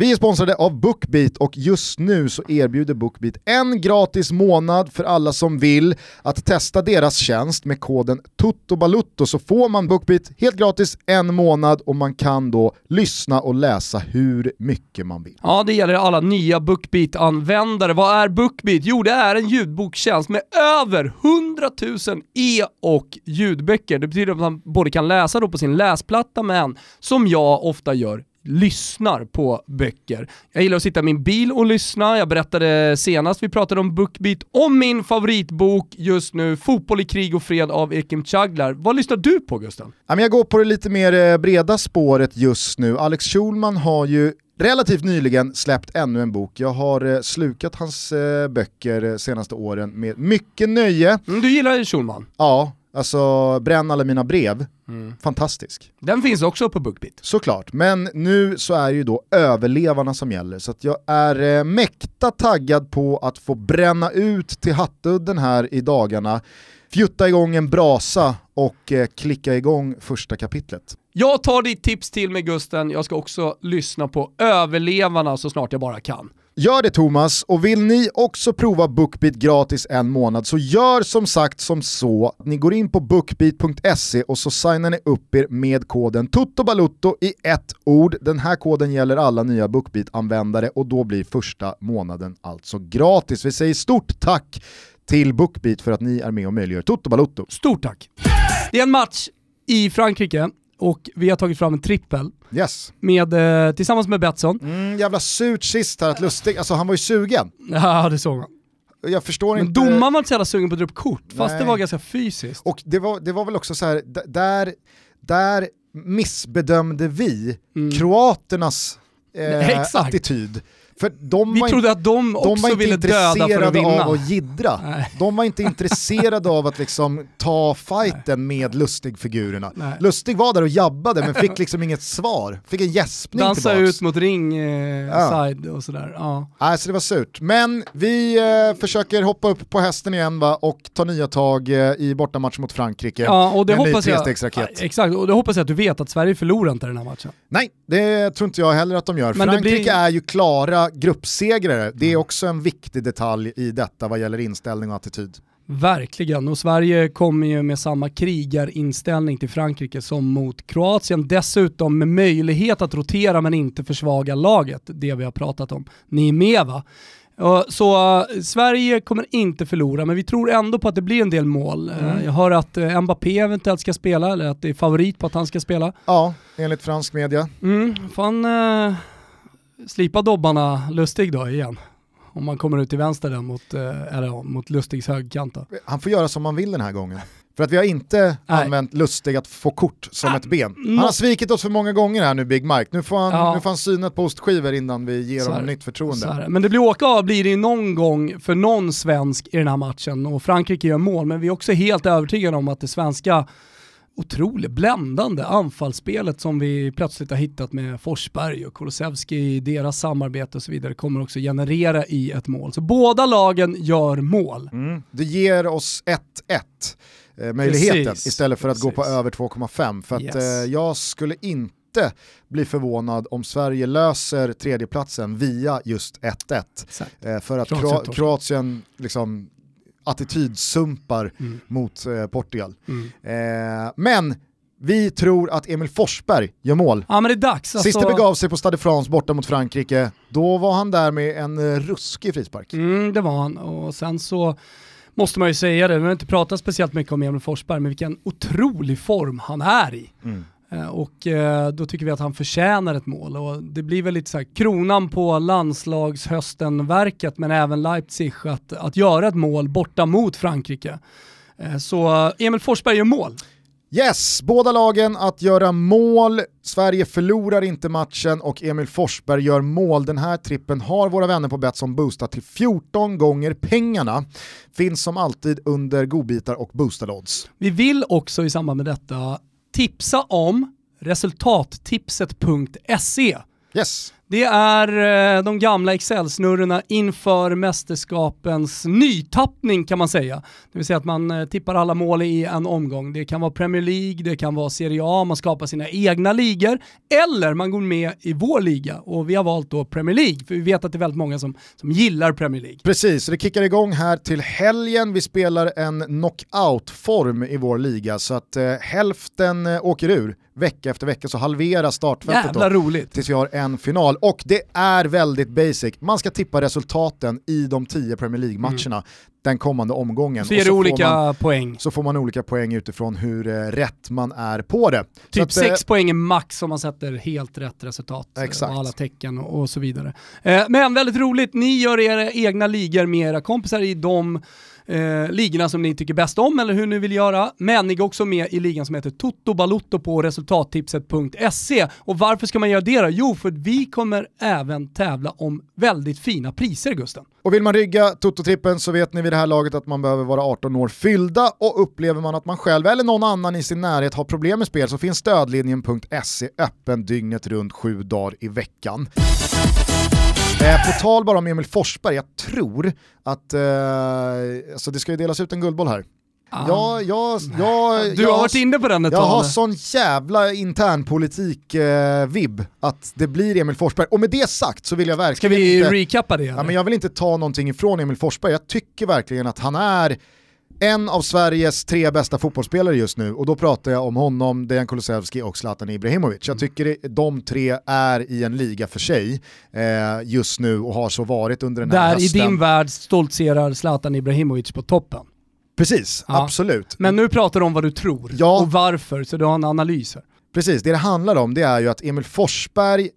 Vi är sponsrade av Bookbeat och just nu så erbjuder Bookbeat en gratis månad för alla som vill att testa deras tjänst med koden TUTTOBALUTTO så får man Bookbeat helt gratis en månad och man kan då lyssna och läsa hur mycket man vill. Ja, det gäller alla nya Bookbeat-användare. Vad är Bookbeat? Jo, det är en ljudboktjänst med över 100 000 e och ljudböcker. Det betyder att man både kan läsa då på sin läsplatta men som jag ofta gör lyssnar på böcker. Jag gillar att sitta i min bil och lyssna. Jag berättade senast vi pratade om Bookbeat om min favoritbok just nu, Fotboll i krig och fred av Ekim Chaglar. Vad lyssnar du på Gusten? Jag går på det lite mer eh, breda spåret just nu. Alex Schulman har ju relativt nyligen släppt ännu en bok. Jag har eh, slukat hans eh, böcker senaste åren med mycket nöje. Mm, du gillar Schulman? Ja, Alltså bränn alla mina brev, mm. fantastisk. Den finns också på Bookbeat. Såklart, men nu så är det ju då överlevarna som gäller. Så jag är eh, mäkta taggad på att få bränna ut till Hattudden här i dagarna, fjutta igång en brasa och eh, klicka igång första kapitlet. Jag tar ditt tips till mig Gusten, jag ska också lyssna på överlevarna så snart jag bara kan. Gör det Thomas, och vill ni också prova Bookbeat gratis en månad så gör som sagt som så. Ni går in på bookbeat.se och så signar ni upp er med koden TUTTOBALUTTO i ett ord. Den här koden gäller alla nya Bookbeat-användare och då blir första månaden alltså gratis. Vi säger stort tack till Bookbeat för att ni är med och möjliggör Toto Balutto. Stort tack! Det är en match i Frankrike och vi har tagit fram en trippel. Yes. Med, eh, tillsammans med Betsson. Mm, jävla surt sist här att Lustig, alltså han var ju sugen. Ja det såg man. Jag förstår Men inte... domaren var inte så jävla sugen på att dra upp kort, Nej. fast det var ganska fysiskt. Och det var, det var väl också så här, där, där missbedömde vi mm. kroaternas eh, attityd. För de Vi trodde att de också de ville döda för att vinna. Var av att jiddra. De var inte intresserade av att liksom ta fighten med Lustig-figurerna. Lustig var där och jabbade men fick liksom inget svar. Fick en gäspning Dansa tillbaks. ut mot ring eh, ja. side och sådär. Ja. Alltså det var surt. Men vi eh, försöker hoppa upp på hästen igen va? och ta nya tag eh, i bortamatch mot Frankrike. Ja, och det hoppas jag, exakt, och det hoppas jag att du vet att Sverige förlorar inte den här matchen. Nej, det tror inte jag heller att de gör. Men Frankrike blir... är ju klara gruppsegrare. Det är också en viktig detalj i detta vad gäller inställning och attityd. Verkligen, och Sverige kommer ju med samma krigarinställning till Frankrike som mot Kroatien. Dessutom med möjlighet att rotera men inte försvaga laget, det vi har pratat om. Ni är med va? Så uh, Sverige kommer inte förlora, men vi tror ändå på att det blir en del mål. Eh, mm. Jag hör att uh, Mbappé eventuellt ska spela, eller att det är favorit på att han ska spela. Ja, enligt fransk media. Mm, fan slipa dobbarna Lustig då igen. Om man kommer ut till vänster där mot, eller, mot Lustigs högkant. Han får göra som man vill den här gången. För att vi har inte Nej. använt Lustig att få kort som ah, ett ben. Han har svikit oss för många gånger här nu Big Mike. Nu får han, ja. nu får han syna ett postskivor innan vi ger honom nytt förtroende. Men det blir åka av blir det någon gång för någon svensk i den här matchen och Frankrike gör mål. Men vi är också helt övertygade om att det svenska otroligt bländande anfallsspelet som vi plötsligt har hittat med Forsberg och Kulusevski i deras samarbete och så vidare kommer också generera i ett mål. Så båda lagen gör mål. Mm. Det ger oss 1-1 eh, möjligheten Precis. istället för att Precis. gå på över 2,5. För att yes. eh, jag skulle inte bli förvånad om Sverige löser tredjeplatsen via just 1-1. Eh, för att Kroatien, Kroatien liksom attitydsumpar mm. mot eh, Portugal. Mm. Eh, men vi tror att Emil Forsberg gör mål. Ja men det är dags. Alltså... Sist det begav sig på Stade France borta mot Frankrike, då var han där med en eh, ruskig frispark. Mm, det var han, och sen så måste man ju säga det, vi har inte pratat speciellt mycket om Emil Forsberg, men vilken otrolig form han är i. Mm. Eh, och eh, då tycker vi att han förtjänar ett mål. Och det blir väl lite så här, kronan på landslagshöstenverket, men även Leipzig, att, att göra ett mål borta mot Frankrike. Eh, så Emil Forsberg gör mål. Yes, båda lagen att göra mål. Sverige förlorar inte matchen och Emil Forsberg gör mål. Den här trippen har våra vänner på Betsson boostat till 14 gånger pengarna. Finns som alltid under godbitar och boostade odds. Vi vill också i samband med detta tipsa om resultattipset.se. Yes. Det är eh, de gamla Excel-snurrorna inför mästerskapens nytappning kan man säga. Det vill säga att man eh, tippar alla mål i en omgång. Det kan vara Premier League, det kan vara Serie A, man skapar sina egna ligor eller man går med i vår liga och vi har valt då Premier League för vi vet att det är väldigt många som, som gillar Premier League. Precis, det kickar igång här till helgen. Vi spelar en knockout-form i vår liga så att eh, hälften eh, åker ur vecka efter vecka så halveras startfältet Jävla då, roligt. tills vi har en final. Och det är väldigt basic, man ska tippa resultaten i de tio Premier League-matcherna mm. den kommande omgången. Så ger det olika man, poäng. Så får man olika poäng utifrån hur eh, rätt man är på det. Typ att, sex eh, poäng är max om man sätter helt rätt resultat eh, exakt. och alla tecken och, och så vidare. Eh, men väldigt roligt, ni gör era egna ligor med era kompisar i de eh, ligorna som ni tycker bäst om eller hur ni vill göra. Men ni går också med i ligan som heter Toto Balutto på resultattipset.se. Och varför ska man göra det då? Jo, för vi kommer även tävla om väldigt fina priser Gusten. Och vill man rygga Toto-trippen så vet ni vid det här laget att man behöver vara 18 år fyllda och upplever man att man själv eller någon annan i sin närhet har problem med spel så finns stödlinjen.se öppen dygnet runt sju dagar i veckan. Eh, på tal bara om Emil Forsberg, jag tror att eh, alltså det ska ju delas ut en guldboll här. Ah. Ja, jag, jag, du har varit inne på den ett Jag tag. har sån jävla internpolitik-vibb eh, att det blir Emil Forsberg. Och med det sagt så vill jag verkligen Ska vi inte, recappa det? Ja, men jag vill inte ta någonting ifrån Emil Forsberg, jag tycker verkligen att han är en av Sveriges tre bästa fotbollsspelare just nu och då pratar jag om honom, Dejan Kulusevski och Zlatan Ibrahimovic. Jag tycker de tre är i en liga för sig eh, just nu och har så varit under den här Där hösten. i din värld stoltserar Zlatan Ibrahimovic på toppen. Precis, ja. absolut. Men nu pratar du om vad du tror ja. och varför, så du har en analys här. Precis, det det handlar om det är ju att Emil Forsberg,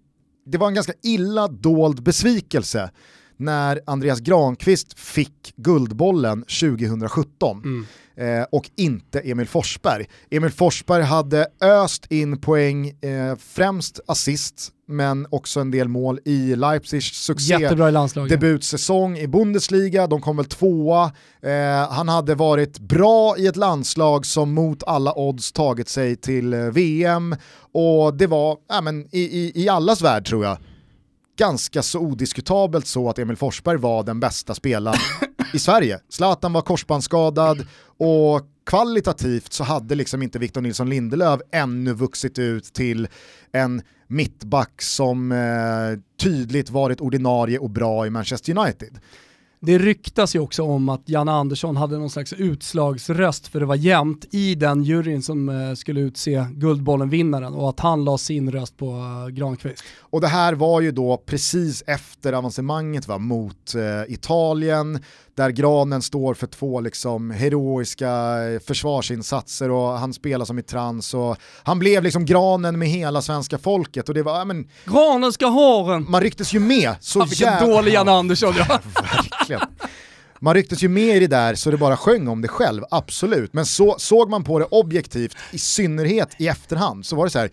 det var en ganska illa dold besvikelse när Andreas Granqvist fick Guldbollen 2017. Mm. Eh, och inte Emil Forsberg. Emil Forsberg hade öst in poäng, eh, främst assist, men också en del mål i Leipzigs succé. Jättebra i landslaget. Debutsäsong i Bundesliga, de kom väl tvåa. Eh, han hade varit bra i ett landslag som mot alla odds tagit sig till eh, VM och det var, ja, men, i, i, i allas värld tror jag, ganska så odiskutabelt så att Emil Forsberg var den bästa spelaren i Sverige. Zlatan var korsbandsskadad och kvalitativt så hade liksom inte Victor Nilsson Lindelöf ännu vuxit ut till en mittback som eh, tydligt varit ordinarie och bra i Manchester United. Det ryktas ju också om att Janne Andersson hade någon slags utslagsröst för det var jämnt i den juryn som eh, skulle utse Guldbollen-vinnaren och att han la sin röst på eh, Granqvist. Och det här var ju då precis efter avancemanget va, mot eh, Italien där Granen står för två liksom heroiska eh, försvarsinsatser och han spelar som i trans och han blev liksom granen med hela svenska folket och det var, ja, men... Granen ska ha den! Man rycktes ju med så ja, Vilken jävla... dålig Janne Andersson ja. Verkligen. Man rycktes ju med i det där så det bara sjöng om det själv, absolut. Men så, såg man på det objektivt, i synnerhet i efterhand, så var det så här,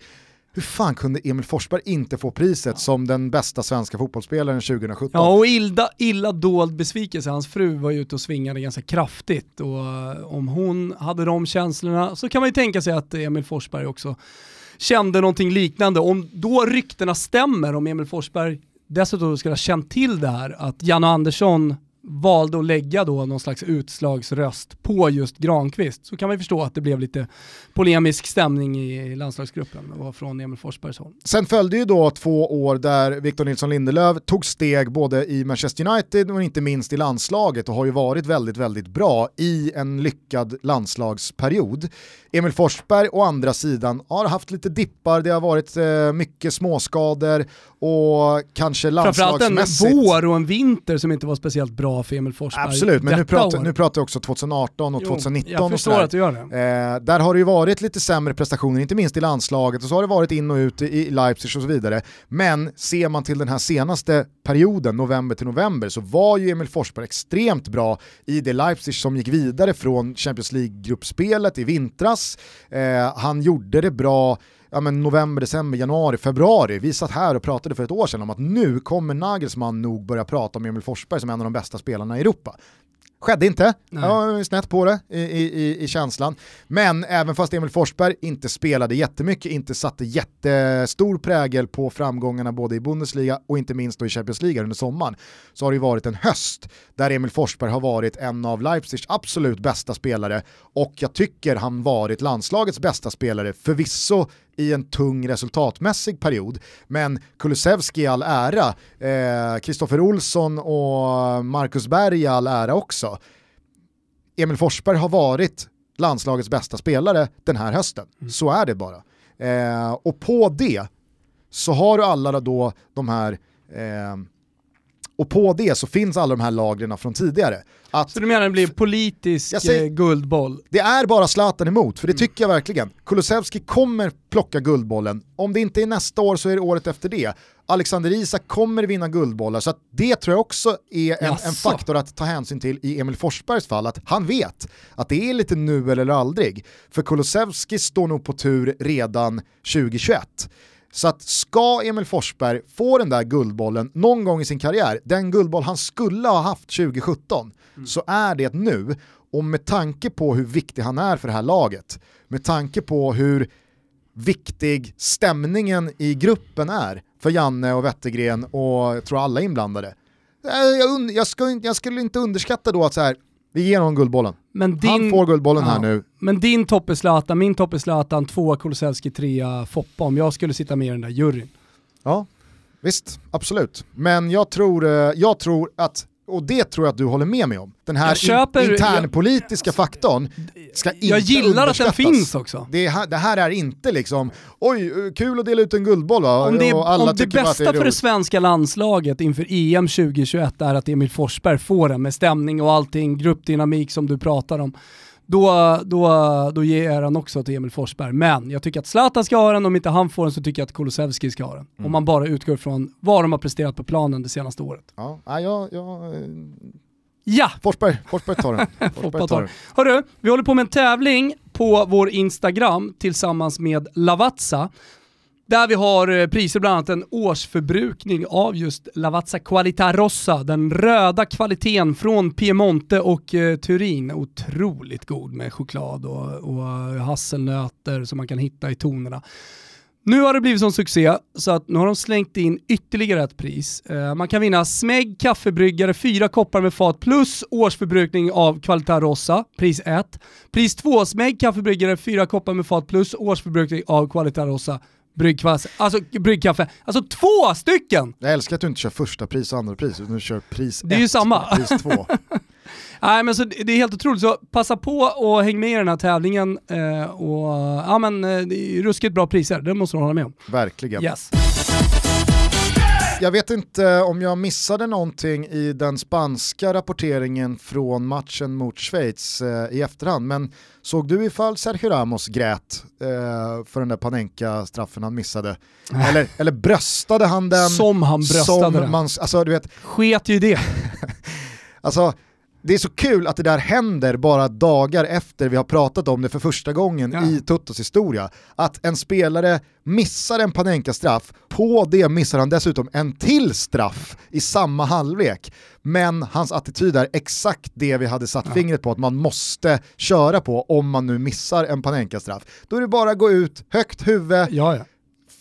hur fan kunde Emil Forsberg inte få priset ja. som den bästa svenska fotbollsspelaren 2017? Ja, och illa, illa dold besvikelse. Hans fru var ute och svingade ganska kraftigt och eh, om hon hade de känslorna så kan man ju tänka sig att Emil Forsberg också kände någonting liknande. Om då ryktena stämmer, om Emil Forsberg dessutom skulle ha känt till det här, att Jan Andersson valde att lägga då någon slags utslagsröst på just Granqvist så kan man ju förstå att det blev lite polemisk stämning i landslagsgruppen och från Emil Forsbergs håll. Sen följde ju då två år där Victor Nilsson Lindelöf tog steg både i Manchester United och inte minst i landslaget och har ju varit väldigt, väldigt bra i en lyckad landslagsperiod. Emil Forsberg å andra sidan har haft lite dippar, det har varit eh, mycket småskador och kanske landslagsmässigt. Framförallt en vår och en vinter som inte var speciellt bra för Emil Forsberg. Absolut, men nu pratar, nu pratar jag också 2018 och jo, 2019. Jag förstår och att du gör det. Eh, där har det ju varit lite sämre prestationer, inte minst i landslaget och så har det varit in och ut i Leipzig och så vidare. Men ser man till den här senaste perioden, november till november, så var ju Emil Forsberg extremt bra i det Leipzig som gick vidare från Champions League-gruppspelet i vintras. Eh, han gjorde det bra ja, men november, december, januari, februari. Vi satt här och pratade för ett år sedan om att nu kommer Nagelsmann nog börja prata om Emil Forsberg som en av de bästa spelarna i Europa. Skedde inte, Nej. jag var snett på det i, i, i, känslan. Men även fast Emil Forsberg inte spelade jättemycket, inte satte jättestor prägel på framgångarna både i Bundesliga och inte minst i Champions League under sommaren, så har det varit en höst där Emil Forsberg har varit en av Leipzigs absolut bästa spelare och jag tycker han varit landslagets bästa spelare, förvisso i en tung resultatmässig period. Men Kulusevski i all ära, Kristoffer eh, Olsson och Marcus Berg i all ära också. Emil Forsberg har varit landslagets bästa spelare den här hösten. Mm. Så är det bara. Eh, och på det så har du alla då de här eh, och på det så finns alla de här lagren från tidigare. Att, så du menar det blir politisk säger, eh, guldboll? Det är bara Zlatan emot, för det mm. tycker jag verkligen. Kulusevski kommer plocka guldbollen, om det inte är nästa år så är det året efter det. Alexander Isak kommer vinna guldbollar, så det tror jag också är en, en, faktor att ta hänsyn till i Emil Forsbergs fall, att han vet att det är lite nu eller aldrig. För Kulusevski står nog på tur redan 2021. Så att ska Emil Forsberg få den där guldbollen någon gång i sin karriär, den guldboll han skulle ha haft 2017, mm. så är det nu. Och med tanke på hur viktig han är för det här laget, med tanke på hur viktig stämningen i gruppen är för Janne och Wettergren och jag tror alla inblandade. Jag, jag, ska, jag skulle inte underskatta då att så här, vi ger honom guldbollen. Men din, Han får guldbollen ja, här nu. Men din topp är Zlatan, min topp är Zlatan, tvåa Kulusevski, trea Foppa om jag skulle sitta med i den där juryn. Ja, visst, absolut. Men jag tror, eh, jag tror att och det tror jag att du håller med mig om. Den här köper, internpolitiska jag, faktorn ska inte Jag gillar att den finns också. Det här, det här, är inte liksom, oj, kul att dela ut en guldboll va? Om det, om det bästa det för det svenska landslaget inför EM 2021 är att Emil Forsberg får den med stämning och allting, gruppdynamik som du pratar om då, då, då ger han också till Emil Forsberg. Men jag tycker att Zlatan ska ha den, om inte han får den så tycker jag att Kulusevski ska ha den. Mm. Om man bara utgår från vad de har presterat på planen det senaste året. Ja, ja, ja, ja. Forsberg, Forsberg tar den. Forsberg tar den. Hörru, vi håller på med en tävling på vår Instagram tillsammans med Lavazza. Där vi har eh, priser bland annat en årsförbrukning av just Lavazza Qualità Rossa, den röda kvaliteten från Piemonte och eh, Turin. Otroligt god med choklad och, och eh, hasselnötter som man kan hitta i tonerna. Nu har det blivit sån succé så att nu har de slängt in ytterligare ett pris. Eh, man kan vinna Smeg kaffebryggare, fyra koppar med fat plus årsförbrukning av Qualità Rossa, pris 1. Pris 2, Smeg kaffebryggare, fyra koppar med fat plus årsförbrukning av Qualità Rossa, bryggkaffe. Alltså bryggkaffe. Alltså två stycken! Jag älskar att du inte kör första pris och andra pris, utan du kör pris Det är ju ett samma. och pris två. Nej men så det är helt otroligt, så passa på och häng med i den här tävlingen. Eh, och, ja men eh, det är ruskigt bra priser, det måste du hålla med om. Verkligen. Yes. Jag vet inte om jag missade någonting i den spanska rapporteringen från matchen mot Schweiz eh, i efterhand, men såg du ifall Sergio Ramos grät eh, för den där Panenka-straffen han missade? Eller, eller bröstade han den? Som han bröstade som den. man, alltså, du vet, Sket ju det. Alltså, det är så kul att det där händer bara dagar efter vi har pratat om det för första gången Ja. i Tuttos historia. Att en spelare missar en Panenka-straff, på det missar han dessutom en till straff i samma halvlek. Men hans attityd är exakt det vi hade satt fingret på att man måste köra på om man nu missar en Panenka-straff. Då är det bara att gå ut, högt huvud, Ja, ja.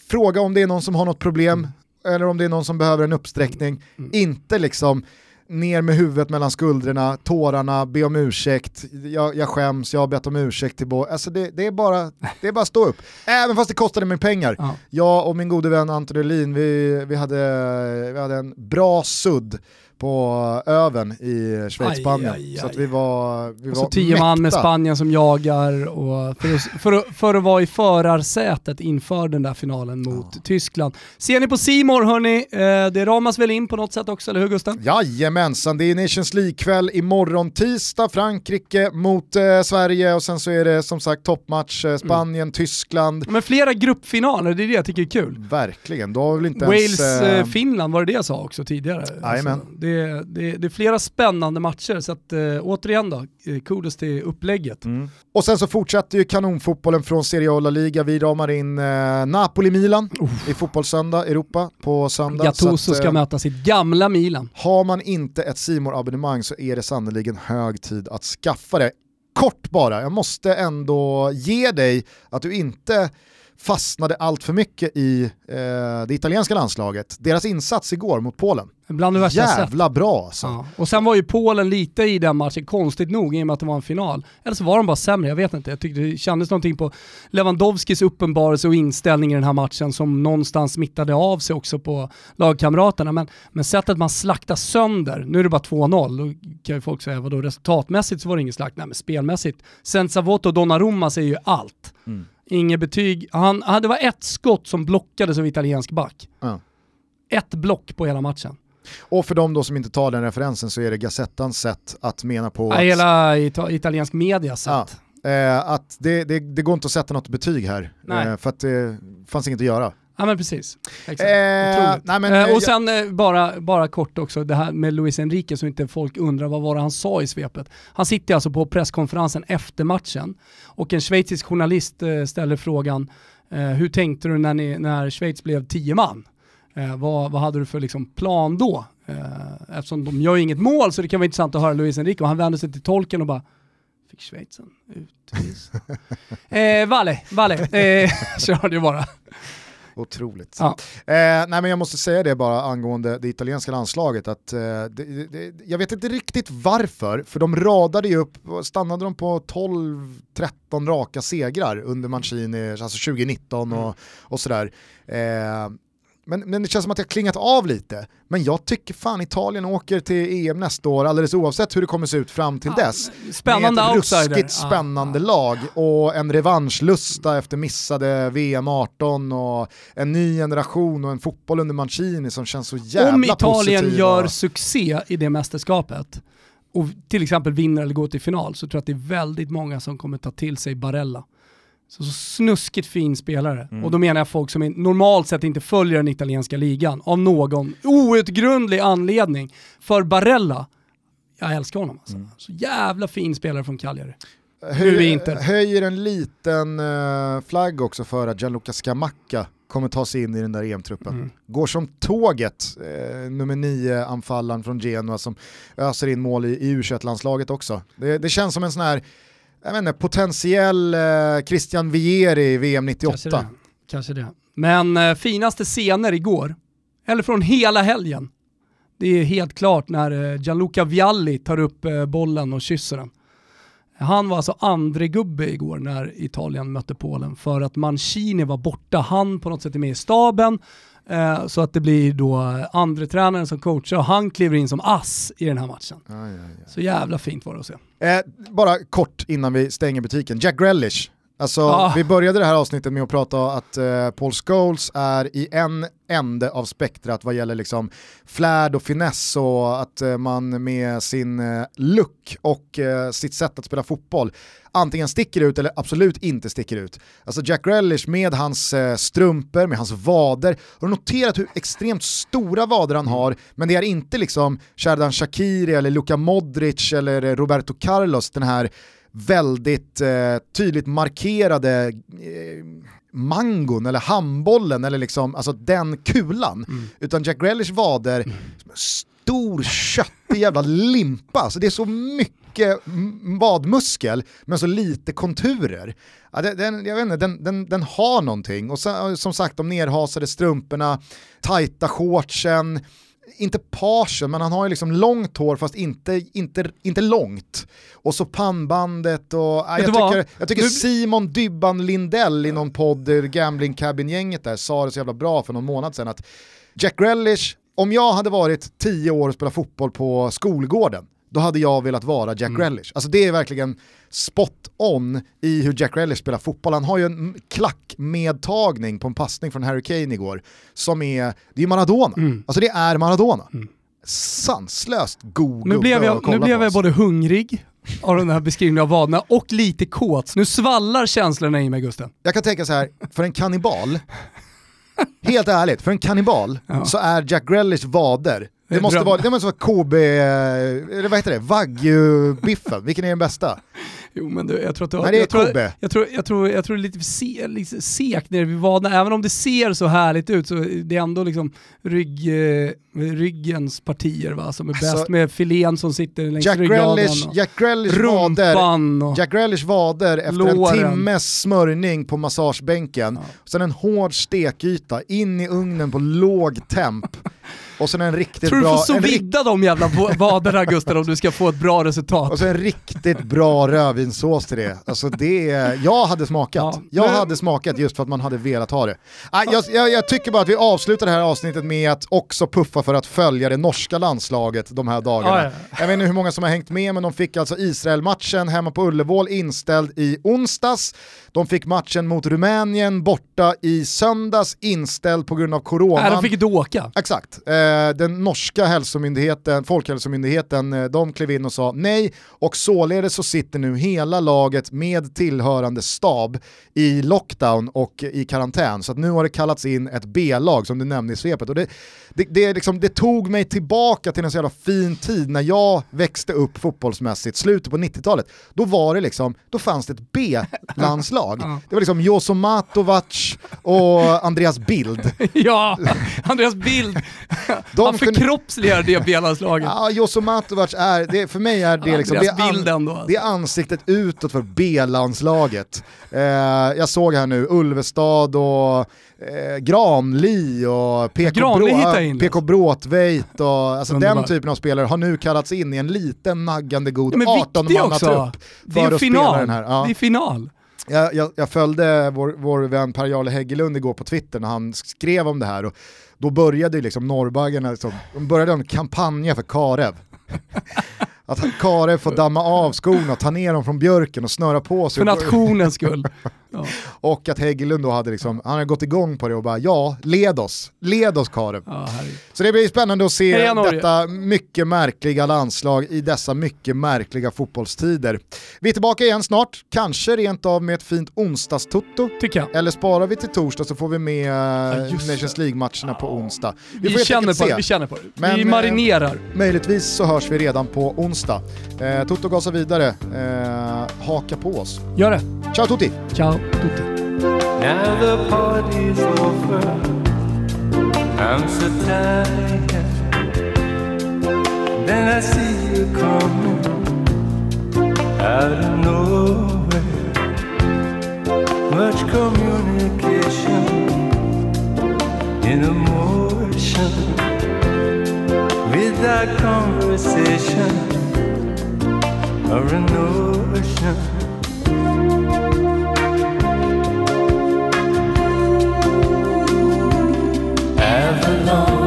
fråga om det är någon som har något problem eller om det är någon som behöver en uppsträckning. Inte liksom ner med huvudet mellan skuldrorna, tårarna, be om ursäkt, jag, jag skäms, jag har bett om ursäkt till båda. Alltså det, det, är bara, det är bara att stå upp. Även fast det kostade mig pengar. Ja. Jag och min gode vän Anton Elin, vi, vi, hade, vi hade en bra sudd på öven i Schweiz-Spanien. Så att vi var, vi Och var så tio man med. Spanien som jagar och för, att, för, att, för att vara i förarsätet inför den där finalen mot Tyskland. Ser ni på Simor hörni, eh, det ramas väl in på något sätt också, eller hur Gusten? Jajamensan, det är Nations League-kväll imorgon tisdag, Frankrike mot eh, Sverige och sen så är det som sagt toppmatch, eh, Spanien, Tyskland. Men flera gruppfinaler, det är det jag tycker är kul. Verkligen, då har väl inte Wales, ens... eh, eh, Finland var det det jag sa också tidigare. Jajamän. Alltså, det, det, det är flera spännande matcher, så att, eh, återigen då, eh, kudos till upplägget. Mm. Och sen så fortsätter ju kanonfotbollen från Serie A La Liga. Vi ramar in eh, Napoli-Milan i Fotbollssöndag, Europa på söndag. Gattuso Så att, ska eh, möta sitt gamla Milan. Har man inte ett simor abonnemang så är det sannoliken hög tid att skaffa det. Kort bara, jag måste ändå ge dig att du inte fastnade allt för mycket i eh, det italienska landslaget. Deras insats igår mot Polen, Bland det värsta jävla bra alltså. Ja. Och sen var ju Polen lite i den matchen, konstigt nog, i och med att det var en final. Eller så var de bara sämre, jag vet inte. Jag tyckte det kändes någonting på Lewandowskis uppenbarelse och inställning i den här matchen som någonstans smittade av sig också på lagkamraterna. Men, men sättet man slaktar sönder, nu är det bara 2-0, då kan ju folk säga vadå resultatmässigt så var det ingen slakt, nej men spelmässigt. Sensavoto och Donnarumma säger ju allt. Mm. Inget betyg, han, han, det var ett skott som blockades av italiensk back. Ja. Ett block på hela matchen. Och för de då som inte tar den referensen så är det Gazettans sätt att mena på Ja, att, hela ita italiensk media Ja. sätt. eh, att det, det, det går inte att sätta något betyg här. Eh, för att det fanns inget att göra. Ja men precis. Exakt. Eh, nej, men, Eh, eh, och sen eh, bara, bara kort också, det här med Luis Enrique så inte folk undrar vad var det han sa i svepet. Han sitter alltså på presskonferensen efter matchen och en schweizisk journalist eh, ställer frågan hur tänkte du när, ni, när Schweiz blev tio man? Eh, vad, vad hade du för liksom, plan då? Eh, eftersom de gör inget mål så det kan vara intressant att höra Luis Enrique och han vänder sig till tolken och bara Fick Schweiz en utvisning? eh, Valle, Valle, eh, körde ju bara. Otroligt. Ja. Eh, nej men jag måste säga det bara angående det italienska landslaget att eh, det, det, jag vet inte riktigt varför, för de radade ju upp, stannade de på 12-13 raka segrar under Mancini, alltså 2019 och, och sådär. Eh, men, men det känns som att jag klingat av lite. Men jag tycker fan Italien åker till EM nästa år alldeles oavsett hur det kommer se ut fram till Ja, dess. Spännande med ett outsider. ruskigt spännande ja. lag och en revanschlusta efter missade VM 18 och en ny generation och en fotboll under Mancini som känns så jävla Om Italien positiv gör succé i det mästerskapet och till exempel vinner eller går till final så tror jag att det är väldigt många som kommer ta till sig Barella. Så, så snuskigt fin spelare. Mm. Och då menar jag folk som är, normalt sett inte följer den italienska ligan av någon outgrundlig anledning. För Barella, jag älskar honom alltså. Mm. Så jävla fin spelare från Cagliari. Höj, Nu är Inter. höjer en liten eh, flagg också för att Gianluca Scamacca kommer ta sig in i den där EM-truppen. Mm. Går som tåget, eh, nummer nio anfallaren från Genoa som öser in mål i, i U21-landslaget också. Det, det känns som en sån här, jag vet inte, potentiell eh, Christian Vieri i VM 98. Kanske det. Kanske det. Men eh, finaste scener igår, eller från hela helgen, det är helt klart när eh, Gianluca Vialli tar upp eh, bollen och kysser den. Han var alltså andre gubbe igår när Italien mötte Polen för att Mancini var borta. Han på något sätt är med i staben eh, så att det blir då andre tränaren som coachar och han kliver in som ass i den här matchen. Aj, aj, aj. Så jävla fint var det att se. Eh, bara kort innan vi stänger butiken, Jack Grealish. Alltså, Ah. Vi började det här avsnittet med att prata att eh, Paul Scholes är i en ände av spektrat vad gäller liksom flärd och finess och att eh, man med sin eh, look och eh, sitt sätt att spela fotboll antingen sticker ut eller absolut inte sticker ut. Alltså Jack Grealish med hans eh, strumpor, med hans vader. Har du noterat hur extremt stora vader han har, men det är inte liksom Sherdan Shakiri eller Luka Modric eller eh, Roberto Carlos, den här väldigt eh, tydligt markerade eh, mangon eller handbollen eller liksom, alltså den kulan. Utan Jack Grealish vader, stor köttig jävla limpa, alltså det är så mycket vadmuskel men så lite konturer. Ja, den, den, jag vet inte, den, den, den har någonting och sen, som sagt de nerhasade strumporna, tajta shortsen, inte pagen, men han har ju liksom långt hår fast inte, inte, inte långt. Och så pannbandet och... Vet jag, du tycker, jag tycker Nu- Simon Dybban Lindell i någon podd, eh, Gambling Cabin-gänget där, sa det så jävla bra för någon månad sedan att Jack Grealish, om jag hade varit tio år och spelat fotboll på skolgården, då hade jag velat vara Jack Grealish. Alltså det är verkligen spot on i hur Jack Grealish spelar fotboll. Han har ju en klackmedtagning på en passning från Harry Kane igår som är, det är Maradona. Alltså det är Maradona. Sanslöst god Nu blev jag, nu blev jag både hungrig av den här beskrivningen av vaderna och lite kåt. Nu svallar känslorna i mig Gusten. Jag kan tänka så här, för en kannibal, helt ärligt, för en kannibal Ja. så är Jack Grealish vader, Det är måste, vara, det måste vara KB, eller vad heter det, Wagyu-biffen, vilken är den bästa? Jo men du, jag tror att du har... Nej, det är jag, tror, jag, tror, jag, tror, jag tror det är lite, se, sekt nere vid vaderna, även om det ser så härligt ut så är det ändå liksom rygg, eh, ryggens partier va, som är Alltså, bäst med filén som sitter längs Jack ryggraden. Och Jack Grealish vader, rumpan och... Jack Grealish vader efter Låren. en timmes smörjning på massagebänken, sen en hård stekyta in i ugnen på låg temp och sen en riktigt Tror du bra... får så en rikt- vidda de jävla va- vaderna Gustav om du ska få ett bra resultat? Och så en riktigt bra rödvinssås till det. Alltså det jag hade smakat. Ja, jag men- hade smakat just för att man hade velat ha det. Ah, jag, jag, jag tycker bara att vi avslutar det här avsnittet med att också puffa för att följa det norska landslaget de här dagarna. Ja, ja. Jag vet inte hur många som har hängt med men de fick alltså Israel-matchen hemma på Ullevål inställd i onsdags. De fick matchen mot Rumänien borta i söndags inställd på grund av corona. Nej, de fick inte åka. Exakt. Eh, den norska hälsomyndigheten, Folkhälsomyndigheten, eh, de klev in och sa nej och således så sitter nu hela laget med tillhörande stab i lockdown och i karantän. Så att nu har det kallats in ett B-lag som du nämnde i svepet. Och det, det, det, liksom, det tog mig tillbaka till en så jävla fin tid när jag växte upp fotbollsmässigt, slutet på 90-talet. Då var det liksom, då fanns det ett B-landslag. Det var liksom Joso Matovac och Andreas Bild. ja, Andreas Bild. De Han förkroppsligar det B-landslaget. Ja, Joso Matovac är, det, för mig är det liksom, det är, Bild ändå, alltså. det är ansiktet utåt för B-landslaget. Eh, jag såg här nu Ulvestad och eh, Granli och PK, Granli Brå, PK Bråtveit och alltså den typen av spelare har nu kallats in i en liten naggande god Ja, men viktig också. 18-mannatrupp Det för är att final. spela den här. Ja. Det är final. Jag, jag, jag följde vår, vår vän Per-Jarle Häggelund igår på Twitter när han skrev om det här och då började ju liksom norrbaggarna, liksom, de började en kampanja för Karev. Att Karev får damma av skorna, ta ner dem från björken och snöra på sig. För nationens skull. Ja. Och att Häggelund då hade liksom, han hade gått igång på det och bara ja, led oss, led oss Karev. Ja. Så det blir spännande att se Norge. detta mycket märkliga landslag i dessa mycket märkliga fotbollstider. Vi är tillbaka igen snart, kanske rent av med ett fint onsdagstutto. Eller sparar vi till torsdag så får vi med eh, just det. Nations League-matcherna på onsdag. Vi, Vi, får helt känner på det, vi känner på det. Vi eh, marinerar. Möjligtvis så hörs vi redan på onsdag. Eh, Toto gasar vidare, eh, haka på oss. Gör det. Ciao tutti! Ciao tutti. Now the party's over. I'm so tired. Then I see you coming out of nowhere. Much communication in emotion. that conversation or a notion. Avalon.